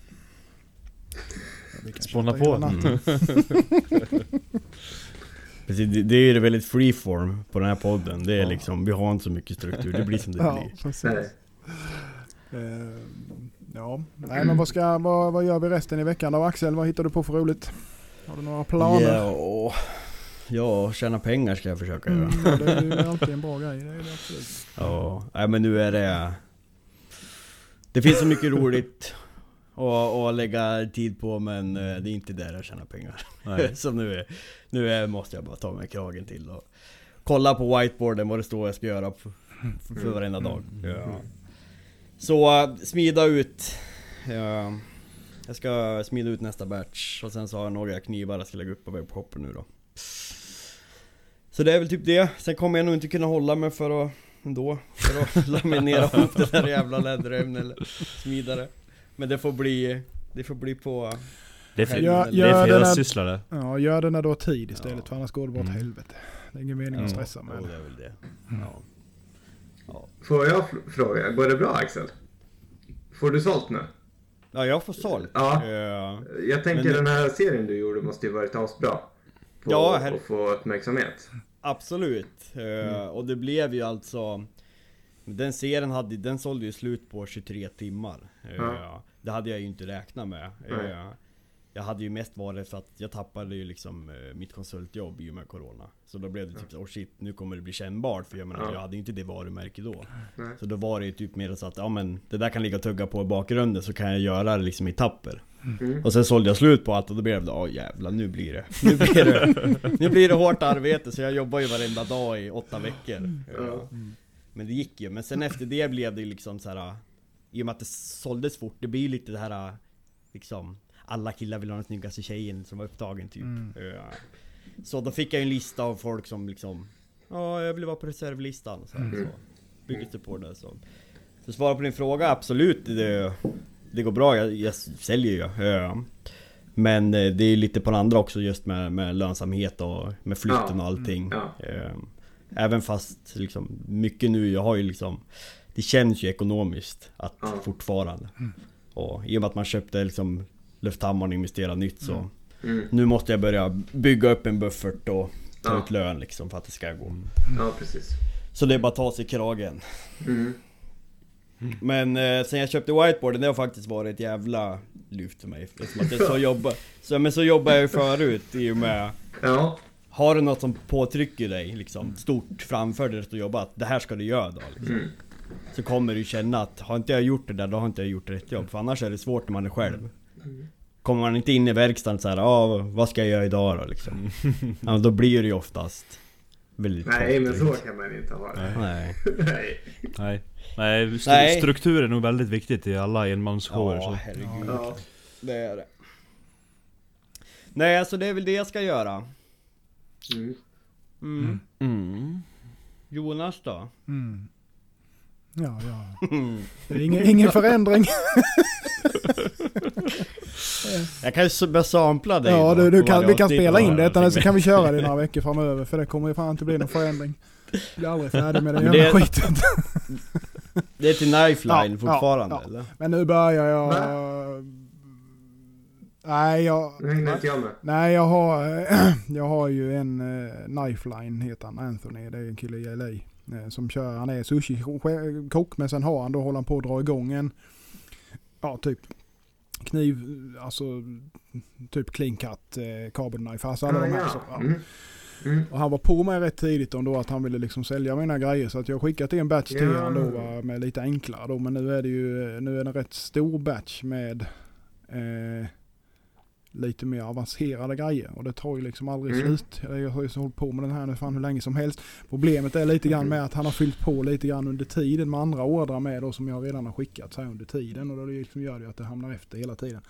Ja, Spåna på. natten. Precis, det, det är ju väldigt freeform på den här podden. Det är Ja. liksom, vi har inte så mycket struktur. Det blir som det Ja, blir. precis. Ja, nej men vad, ska, vad, vad gör vi resten i veckan då? Axel, vad hittar du på för roligt? Har du några planer? Ja, ja, tjäna pengar ska jag försöka göra. Mm, ja, det är ju alltid en bra grej. Det är det absolut. Ja, nej men nu är det... Det finns så mycket roligt att, lägga tid på men eh, det är inte där jag tjänar pengar. Nej. så nu, är, nu är, måste jag bara ta mig kragen till och kolla på whiteboarden vad det står jag ska göra för, för, för varenda dag. Ja. Så smida ut. Ja, jag ska smida ut nästa batch och sen så har jag några knivar jag ska lägga upp på webbshoppen nu då. Så det är väl typ det. Sen kommer jag nog inte kunna hålla mig för att ändå. För att laminera ihop det där jävla läderremmen eller smida det. Men det får bli, det får bli på... Det är, Ja, det ja, är fredagssysslare. Ja, gör det när du har tid istället Ja. för annars går det bara åt Mm. helvete. Det är ingen mening Mm. att stressa med det det. är väl det. Ja. Får jag fråga, går det bra Axel? Får du sålt nu? ja, jag får sålt. Ja. Eh, Jag tänker Men- den här serien du gjorde måste ju varit asbra. På Ja, här- att få uppmärksamhet. Absolut. Eh, Och det blev ju alltså Den serien hade, den sålde ju slut på 23 timmar. Eh, Ja. Det hade jag ju inte räknat med. Nej. Jag hade ju mest varit för att jag tappade ju liksom eh, mitt konsultjobb i och med Corona. Så då blev det typ så, oh shit, nu kommer det bli kännbart. För jag menar, Ja. jag hade ju inte det varumärket då. Nej. Så då var det ju typ mer så att, ja men det där kan ligga och tugga på i bakgrunden så kan jag göra det liksom i tapper. Mm. Och sen sålde jag slut på allt och då blev det, åh jävlar nu blir det, nu blir det, nu blir det hårt arbete så jag jobbar ju varenda dag i åtta veckor. Ja. Men det gick ju, men sen efter det blev det ju liksom så här. I och med att det såldes fort, det blir ju lite det här liksom Alla killar vill ha den snyggaste tjejen som var upptagen typ. Mm. Så då fick jag en lista av folk som liksom Ja, jag vill vara på reservlistan så, här, så byggdes det på det så. Så svara på din fråga, absolut det, det går bra, jag, jag säljer ju. Ja. Men eh, det är lite på den andra också just med, med lönsamhet och med flytten och allting. Ja. Eh, Även fast liksom mycket nu, jag har ju liksom Det känns ju ekonomiskt att fortfarande. Och i och med att man köpte liksom Lufthammar och investerade nytt så Mm. Nu måste jag börja bygga upp en buffert och ta Ja. ut lön liksom för att det ska gå. ja, precis. Så det är bara att ta sig i kragen. Mm. Men eh, sen jag köpte whiteboarden, det har faktiskt varit ett jävla lyft för mig. Eftersom att jag så jobbar, så, men så jobbar jag ju förut i och med Ja, Har du något som påtrycker dig liksom stort framför dig att jobba, att det här ska du göra då liksom. Mm. Så kommer du känna att har inte jag gjort det där, då har inte jag gjort rätt jobb. För annars är det svårt när man är själv. Kommer man inte in i verkstaden så här, ja vad ska jag göra idag då liksom? Ja, då blir det ju oftast väldigt nej men så kan man inte ha det. Nej. Nej. Nej. Nej, st- Nej. struktur är nog väldigt viktigt i alla enmansshower. Ja, så. herregud. Ja. Det är det. Nej, alltså det är väl det jag ska göra. Mm. Mm. Mm. Jonas då? Mm. Ja, ja. Det är ingen, ingen förändring. Jag kan ju börja sampla dig Ja, du, du kan, vi kan spela in detta någonting. så kan vi köra det några veckor framöver. För det kommer ju fan inte bli någon förändring. Jag blir aldrig färdig med den Men jävla det- skiten. Det är till Knifeline Ja, fortfarande ja, ja. eller? Men nu börjar jag... Va? Nej, jag... Inte jag. Nej, jag har, jag har ju en uh, Knifeline heter han, Anthony. Det är en kille i LA. Eh, som kör, han är sushi-kock men sen har han då håller han på att dra igång en, ja typ kniv, alltså typ clean cut, eh, carbon knife, alltså alla Ah, de här. Så, ja. Mm. Mm. Och han var på mig rätt tidigt om då att han ville liksom sälja mina grejer så att jag skickat en batch till honom då va, med lite enklare då. Men nu är det ju nu är det en rätt stor batch med eh, lite mer avancerade grejer och det tar ju liksom aldrig Mm. slut. Jag har ju hållit på med den här nu fan hur länge som helst. Problemet är lite grann med att han har fyllt på lite grann under tiden med andra ordrar med då som jag redan har skickat så här under tiden och då liksom gör det ju att det hamnar efter hela tiden.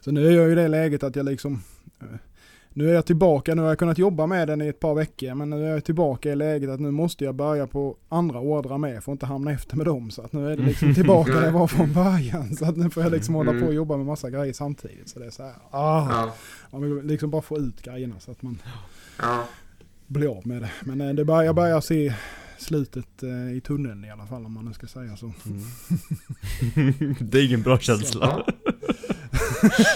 Så nu är jag ju i det läget att jag liksom eh, nu är jag tillbaka, nu har jag kunnat jobba med den i ett par veckor men nu är jag tillbaka i läget att nu måste jag börja på andra ordrar med för att inte hamna efter med dem. Så att nu är det liksom tillbaka där jag var från början. Så att nu får jag liksom hålla på och jobba med massa grejer samtidigt. Så det är så här, ah, Ja. man vill liksom bara få ut grejerna så att man... Ja. bli av med det. Men eh, det bör, jag börjar se slutet eh, i tunneln i alla fall om man nu ska säga så. det är ingen bra känsla.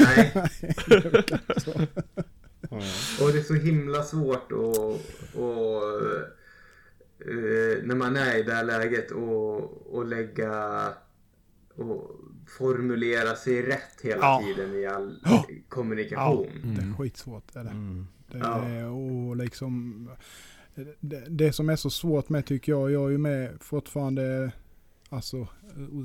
Nej, så. och det är så himla svårt att... Och, eh, när man är i det här läget och, och lägga... Och formulera sig rätt hela Ja. tiden i all Ja. kommunikation. Det är skitsvårt. Är det. Mm. Det, Ja. och liksom, det, det som är så svårt med tycker jag, jag är ju med fortfarande alltså,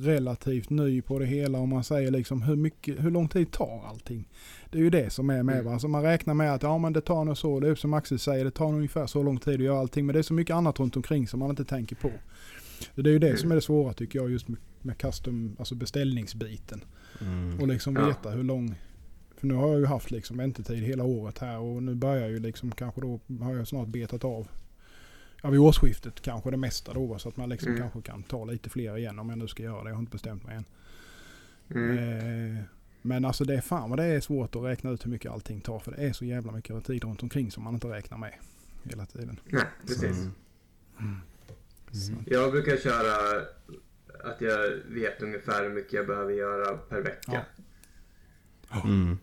relativt ny på det hela om man säger liksom hur, mycket, hur lång tid tar allting. Det är ju det som är med. Mm. Alltså man räknar med att ja, men det tar nog så, det är som Axel säger, det tar nog ungefär så lång tid att göra allting. Men det är så mycket annat runt omkring som man inte tänker på. Det är ju det som är det svåra tycker jag just med, med custom, alltså beställningsbiten. Mm. Och liksom Ja. veta hur lång... För nu har jag ju haft liksom väntetid hela året här och nu börjar ju liksom kanske då har jag snart betat av. Ja vid årsskiftet kanske det mesta då så att man liksom Mm. kanske kan ta lite fler igen om jag nu ska göra det. Jag har inte bestämt mig än. Mm. Eh, men alltså det är fan vad det är svårt att räkna ut hur mycket allting tar för det är så jävla mycket tid runt omkring som man inte räknar med hela tiden. Nej, precis. Mm. Så. Jag brukar köra att jag vet ungefär hur mycket jag behöver göra per vecka. Mm.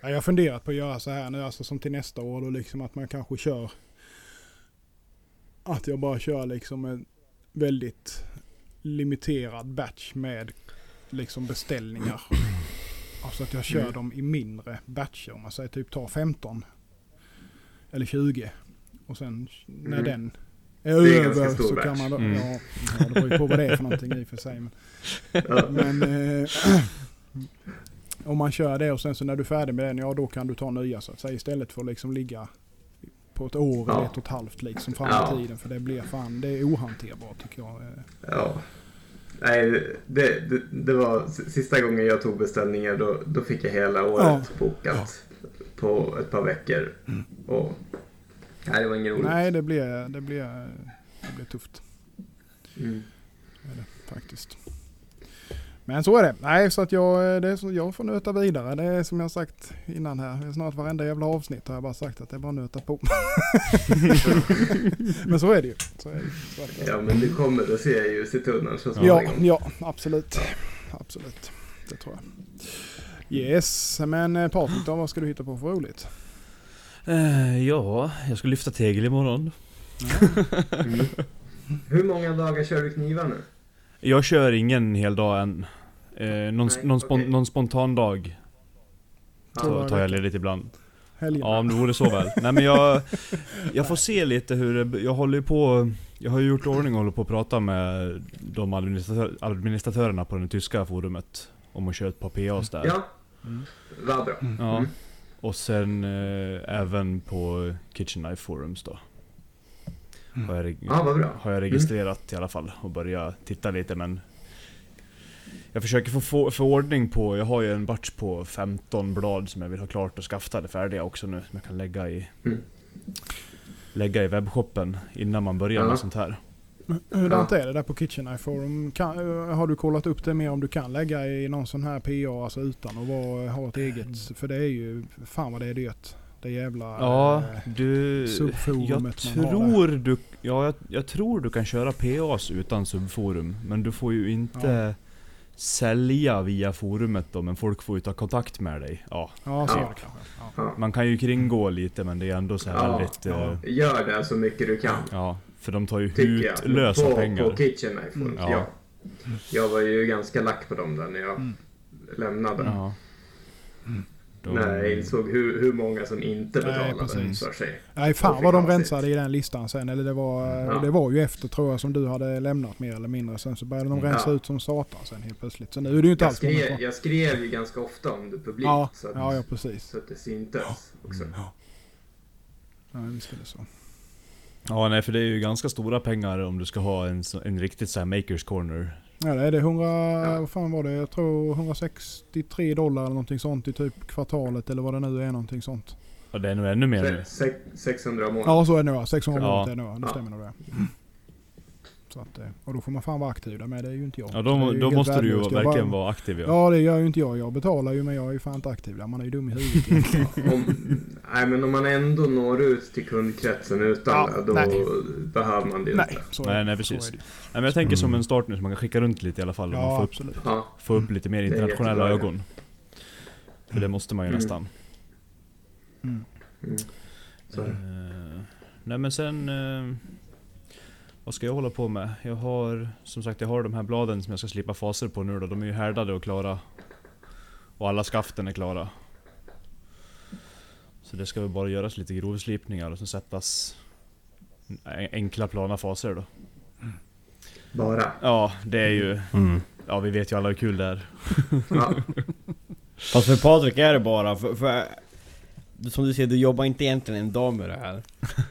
Ja, jag har funderat på att göra så här nu, alltså som till nästa år då liksom att man kanske kör att jag bara kör liksom en väldigt limiterad batch med liksom beställningar. Alltså att jag kör Mm. dem i mindre batcher. Om man säger typ tar 15 eller 20 och sen när Mm. den är, är över så kan batch. man då, Mm. ja, ja, det beror ju på vad det är för någonting i och för sig. Men, Ja. men eh, om man kör det och sen så när du är färdig med den, ja då kan du ta nya så att säga. Istället för att liksom ligga på ett år Ja. eller ett och ett halvt liksom fram Ja. i tiden. För det blir fan, det är ohanterbart tycker jag. Ja. Nej, det, det, det var sista gången jag tog beställningar då, då fick jag hela året bokat på ett par veckor. Och, nej, det var ingen roligt. Nej, det blir, det blir, det blir tufft Mm. är det, faktiskt. Men så är det. Nej, så att jag, det är så, jag får nöta vidare. Det är som jag sagt innan här. Det är snart varenda jävla avsnitt har jag bara sagt att det är bara att nöta på. Men så är det ju. Så är det. Så att, Ja, men du kommer att se ljus i tunneln så Ja, småningom. ja, absolut. Absolut. Det tror jag. Yes, men eh, Patrik då, vad ska du hitta på för roligt? Eh, ja, jag ska lyfta tegel imorgon. Mm. Hur många dagar kör du knivar nu? Jag kör ingen hel dag än. Eh, någon, Nej, någon, spon, okej. någon spontan dag Två tar, jag ledigt ibland. Helgerna? Ja, om det vore så väl. Nej men jag, jag får se lite hur det, jag håller ju på, jag har ju gjort ordning och håller på att prata med de administratör, administratörerna på det tyska forumet. Om att köra ett par PAs där. Ja, Mm. vad bra. Ja. Mm. Och sen eh, även på Kitchen Knife Forums då. Har jag, Ja, bra. har jag registrerat i alla fall och börjat titta lite men Jag försöker få, få, få ordning på, jag har ju en batch på 15 blad som jag vill ha klart och skaftade färdiga också nu som jag kan lägga i Mm. Lägga i webbshoppen innan man börjar Ja. med sånt här. Hurdant är det där på Kitchen Knife Forum? Kan, eh, har du kollat upp det mer om du kan lägga i någon sån här PA alltså utan att vara, ha ett eget? För det är ju, fan vad det är dyrt. Det jävla... Ja, eh, du... Jag subforumet man har tror du... Ja, jag, jag tror du kan köra PAs utan subforum. Men du får ju inte sälja via forumet då, men folk får ju ta kontakt med dig. Ja. Ja, så Ja. är det kanske. Ja. Ja. Man kan ju kringå lite men det är ändå så här Ja, väldigt... ja. eh, Gör det så mycket du kan. Ja, för de tar ju jag. hutlösa på, pengar. På Kitchen Knife Mm. ja. Ja. Jag var ju ganska lack på dem där när jag Mm. lämnade. Ja. När jag insåg hur, hur många som inte Nej, betalade precis. för sig. Nej, fan Och vad de rensade i den listan sen. Eller det var, Ja. det var ju efter tror jag som du hade lämnat mer eller mindre. Sen så började de Mm. rensa Ja. ut som satan sen helt plötsligt. Så nu är det ju inte Jag alls skrev, jag skrev ju ganska ofta om det publikt. Ja, så, att, ja, ja precis. så att det syntes också. Ja, visst är det så. Ja, nej för det är ju ganska stora pengar om du ska ha en, en riktigt så här makers corner. Ja, det är det 100, Ja. vad fan var det? Jag tror 163 dollar eller någonting sånt i typ kvartalet eller vad det nu är någonting sånt. Och det är nog ännu mer nu. Se- sex- 600 om året. Ja, så är det nog. 600 Ja. ja. är det nog. Det Ja. stämmer nog det. Så att, eh, och då får man fan vara aktiv där med, det är ju inte jag. Ja, då, då måste du ju verkligen bara- vara aktiv ja. Ja det gör ju inte jag. Jag betalar ju men jag är ju fan inte aktiv där. Man är ju dum i huvudet. egentligen. Om, nej, men om man ändå når ut till kundkretsen utan Ja, det, då nej. behöver man det ju nej, inte. så Nej, nej, precis. Nej, men jag tänker som en start nu så man kan skicka runt lite i alla fall. och man Ja får upp, absolut. Ja, få upp lite mer internationella jättebra. ögon. För det måste man ju Mm. nästan. Mm. mm. Eh, nej men sen... eh, vad ska jag hålla på med? Jag har som sagt jag har de här bladen som jag ska slipa faser på nu då. De är ju härdade och klara. Och alla skaften är klara. Så det ska väl bara göras lite grovslipningar och sen sättas en- enkla plana faser då. Bara. Ja, det är ju... Mm. Ja, vi vet ju alla hur kul det är. Ja. Fast för Patrik är det bara, för, för som du ser, du jobbar inte egentligen en dag med det här.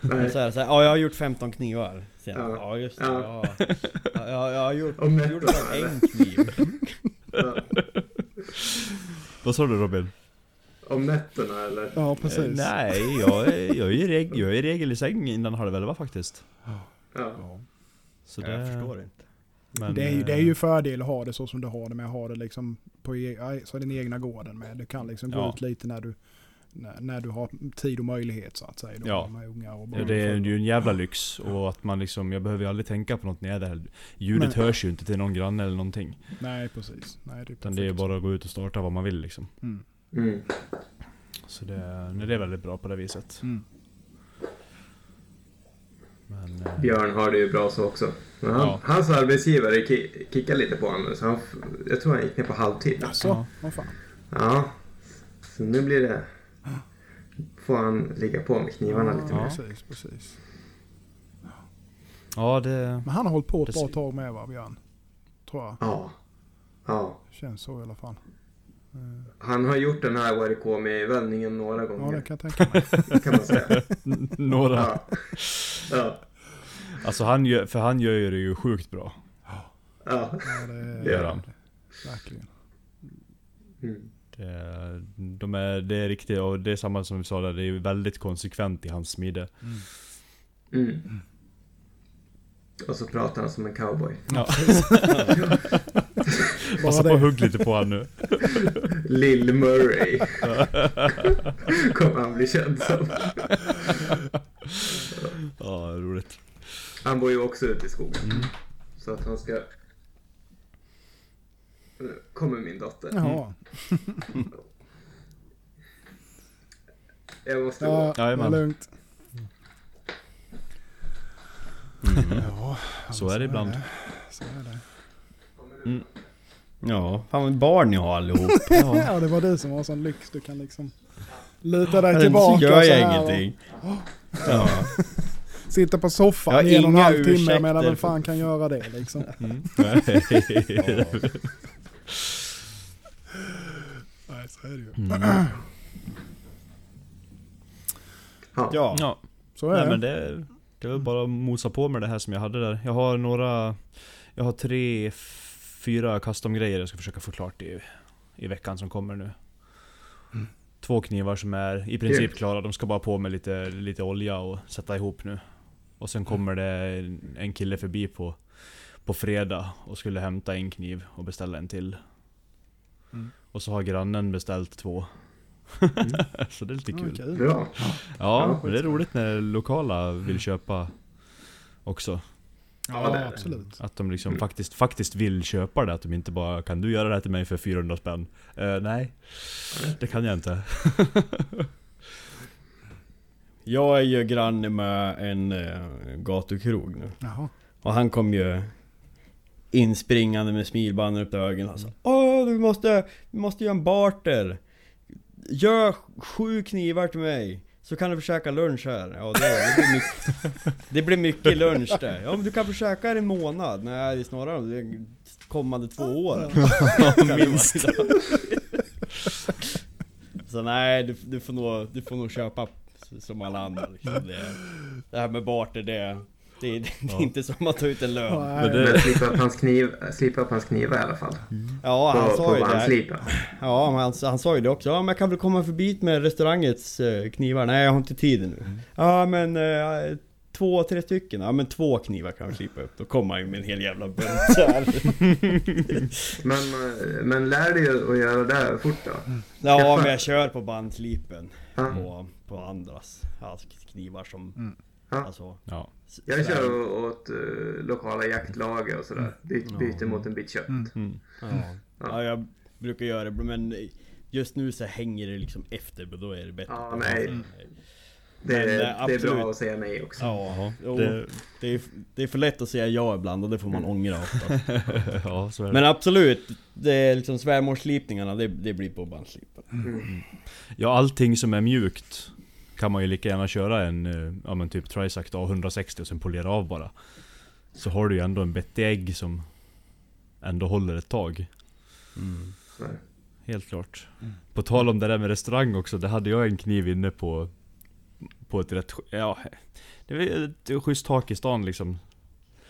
Nej. Så här, så här, ja jag har gjort 15 knivar. Sen, Ja. ja. just det, Ja. ja. ja. ja jag har gjort, Och gjort eller? en kniv. Ja. Vad sa du Robin? Om nätterna eller? Ja precis. Eh, nej, jag är, jag, är i reg, jag är i regel i säng innan halv elva faktiskt. Ja. Så det, jag förstår inte. Men, det, är, ju- det är eh, ju fördel att ha det så som du har det med att ha det liksom på e- så den egna gården med. Du kan liksom gå ut lite när du, när, när du har tid och möjlighet så att säga. Då, Ja. Med ungar och Ja, det är ju en jävla lyx och att man liksom, jag behöver ju aldrig tänka på något när jag är där. Ljudet Nej. hörs ju inte till någon granne eller någonting. Nej precis. Nej, det är Utan det är bara att gå ut och starta vad man vill liksom. Mm. Mm. Så det, nej, det är väldigt bra på det viset. Mm. Men, eh, Björn har det ju bra så också. Men han, Ja. Hans arbetsgivare ki- kickar lite på honom så han, jag tror han gick ner på halvtid. Alltså, Ja. vad fan. Ja, så nu blir det... Får han ligga på med knivarna lite Ja, mer. precis, precis. ja det... Men han har hållit på ett bra tag med va, Björn? Tror jag. Ja. Ja. Känns så i alla fall. Eh, Han har gjort den här ORK med vändningen några Ja, gånger, det kan jag tänka mig. kan man säga. Några. Ja. Ja. Alltså han gör, för han gör ju det ju sjukt bra. Ja. Ja, Det gör han. Verkligen. Mm. Det, de är, det är riktigt, och det är samma som vi sa där, det är väldigt konsekvent i hans smide. Mm. Och så pratar han som en cowboy. Ja. Passa på att hugga lite på han nu. Lill Murray. Kommer han bli känd som. Ja, roligt. Han bor ju också ute i skogen. Mm. Så att han ska... Kommer min dotter. Jaha. Jag måste Ja, gå. det är lugnt. Ja, Så är det ibland. Så är det. Ja, fan vad barn ni har allihop. Ja, det var du som har sån lyx. Du kan liksom luta dig Så tillbaka gör så jag ingenting. Ja. och sitta på soffan Jag i en och en halv timme. Men vem fan kan göra det liksom? Mm. Nej, så är det ju. Mm. Ja. ja. Så är nej det. men det, det är väl bara att mosa på med det här som jag hade där. Jag har några, jag har tre, fyra custom-grejer jag ska försöka få klart i, i veckan som kommer nu. Två knivar som är i princip Kul. klara, de ska bara på med lite, lite olja och sätta ihop nu. Och sen kommer det en- en kille förbi på, på fredag och skulle hämta en kniv och beställa en till. Mm. Och så har grannen beställt två. så det är lite Ja, kul. kul. Bra. Ja, Ja, men det är roligt när lokala vill köpa också. Ja, det. absolut. Att de liksom Mm. faktiskt, faktiskt vill köpa det. Att de inte bara Kan du göra det här till mig för 400 spänn? Eh, nej, det kan jag inte. Jag är ju granne med en uh, gatukrog nu. Jaha. Och han kom ju inspringande med smilband upp till ögonen. Sa Åh, du måste, du måste göra en barter. Gör sju knivar till mig. Så kan du försöka lunch här. Ja, det, det, blir mycket, det blir mycket lunch där. Ja, men du kan försöka här en månad. Nej, det är snarare de kommande två åren. Minst. Så nej, du, du, får nog, du får nog köpa som alla andra. Liksom. Det, det här med barter, det, det, det är inte som att ta ut en lön. Men det- Men slipa upp hans, kniv, slipa upp hans knivar i alla fall. Ja, han På, sa på ju han det. Ja, men han, han sa ju det också. Ja, men jag kan väl komma förbi med restaurangets eh, knivar? Nej, jag har inte tid nu. Ja, men eh, två, tre stycken. Ja men två knivar kan man slipa upp. Då kommer man ju med en hel jävla bunt så här. Men, eh, men lär dig att göra det fort då. Ja men jag kör på bandslipen. Ja. På, på andras alltså, knivar som... Ja. Alltså, Ja. Jag kör åt uh, lokala jaktlager och sådär. By, byter mot en bit kött. Mm. Ja. ja, jag brukar göra det men just nu så hänger det liksom efter då är det bättre. Ja, nej. bandet. Det, Men, eh, det är bra att säga nej också. Ja, Det- det, är, det är för lätt att säga ja ibland och det får man ångra ofta. ja, så är det. Men absolut, det är liksom svärmorsslipningarna det, det blir på bandslipen. Ja, allting som är mjukt kan man ju lika gärna köra en, eh, ja men typ Trisact A160 och sen polera av bara. Så har du ju ändå en bettig ägg som ändå håller ett tag. Här. Helt klart. På tal om det där med restaurang också, det hade jag en kniv inne på På ett rätt, ja Det var ett schysst tak i stan liksom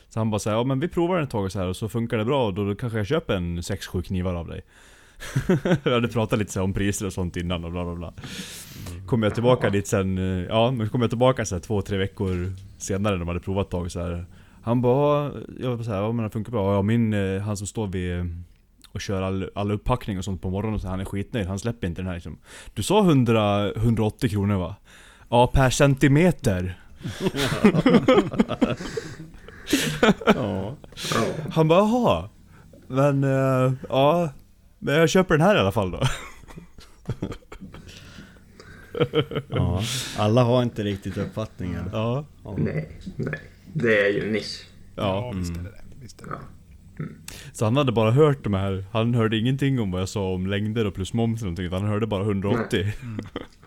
Så han bara säger ja men vi provar den ett tag och så här och så funkar det bra och då, då kanske jag köper en 6-7 knivar av dig Jag hade pratat lite om priser och sånt innan och bla bla bla Kommer jag tillbaka dit sen, eh, ja men kommer jag tillbaka så här två, tre veckor senare när de hade provat ett tag så här. Han bara, jag var så här, ja men det funkar bra. Ja min, eh, han som står vid eh, och kör all, all upppackning och sånt på morgonen så han är skitnöjd, han släpper inte den här liksom. Du sa 100, 180 kronor va? Ja, per centimeter. Ja. Han bara jaha. Men, ja. Men jag köper den här i alla fall då. ja. Alla har inte riktigt uppfattningen. Ja. Ja. Nej, nej. Det är ju en nisch. Ja. visst är det det. Visst är det. Ja. Så han hade bara hört de här, han hörde ingenting om vad jag sa om längder och plus moms eller någonting, utan han hörde bara 180.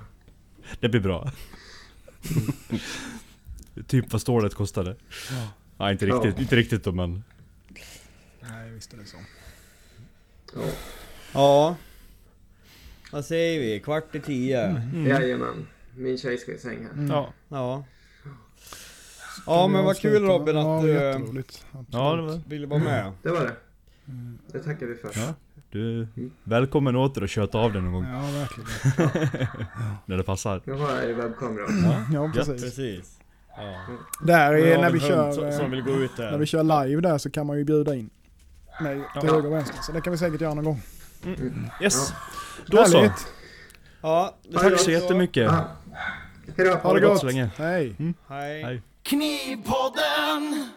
det blir bra. typ vad stålet kostade. Ja. Nej inte riktigt, Ja. inte riktigt då men. Nej, visst är det så. Ja. Ja. Vad säger vi? Kvart i tio? Jajamän. Min tjej ska i säng här. Mm. Ja. Ja. Ja men vad kul. Robin ja, att du. Absolut. Ja, det var... ville vara med. Det var det. Det tackar vi för. Ja. Du, välkommen åter och köta av den någon gång Ja, verkligen. när det passar. Nu har jag ju webbkamera. Ja, Ja, precis. precis. Ja. Där är när vi kör... som, eh, som vill gå ut där. När vi kör live där så kan man ju bjuda in mig till Ja. höger och vänster. Så det kan vi säkert göra någon gång. Yes! Då så! Ja, det Tack så jättemycket! Ja. Hejdå. Ha det gott gott. så länge. Hej. Hej. Hej. Knivpodden!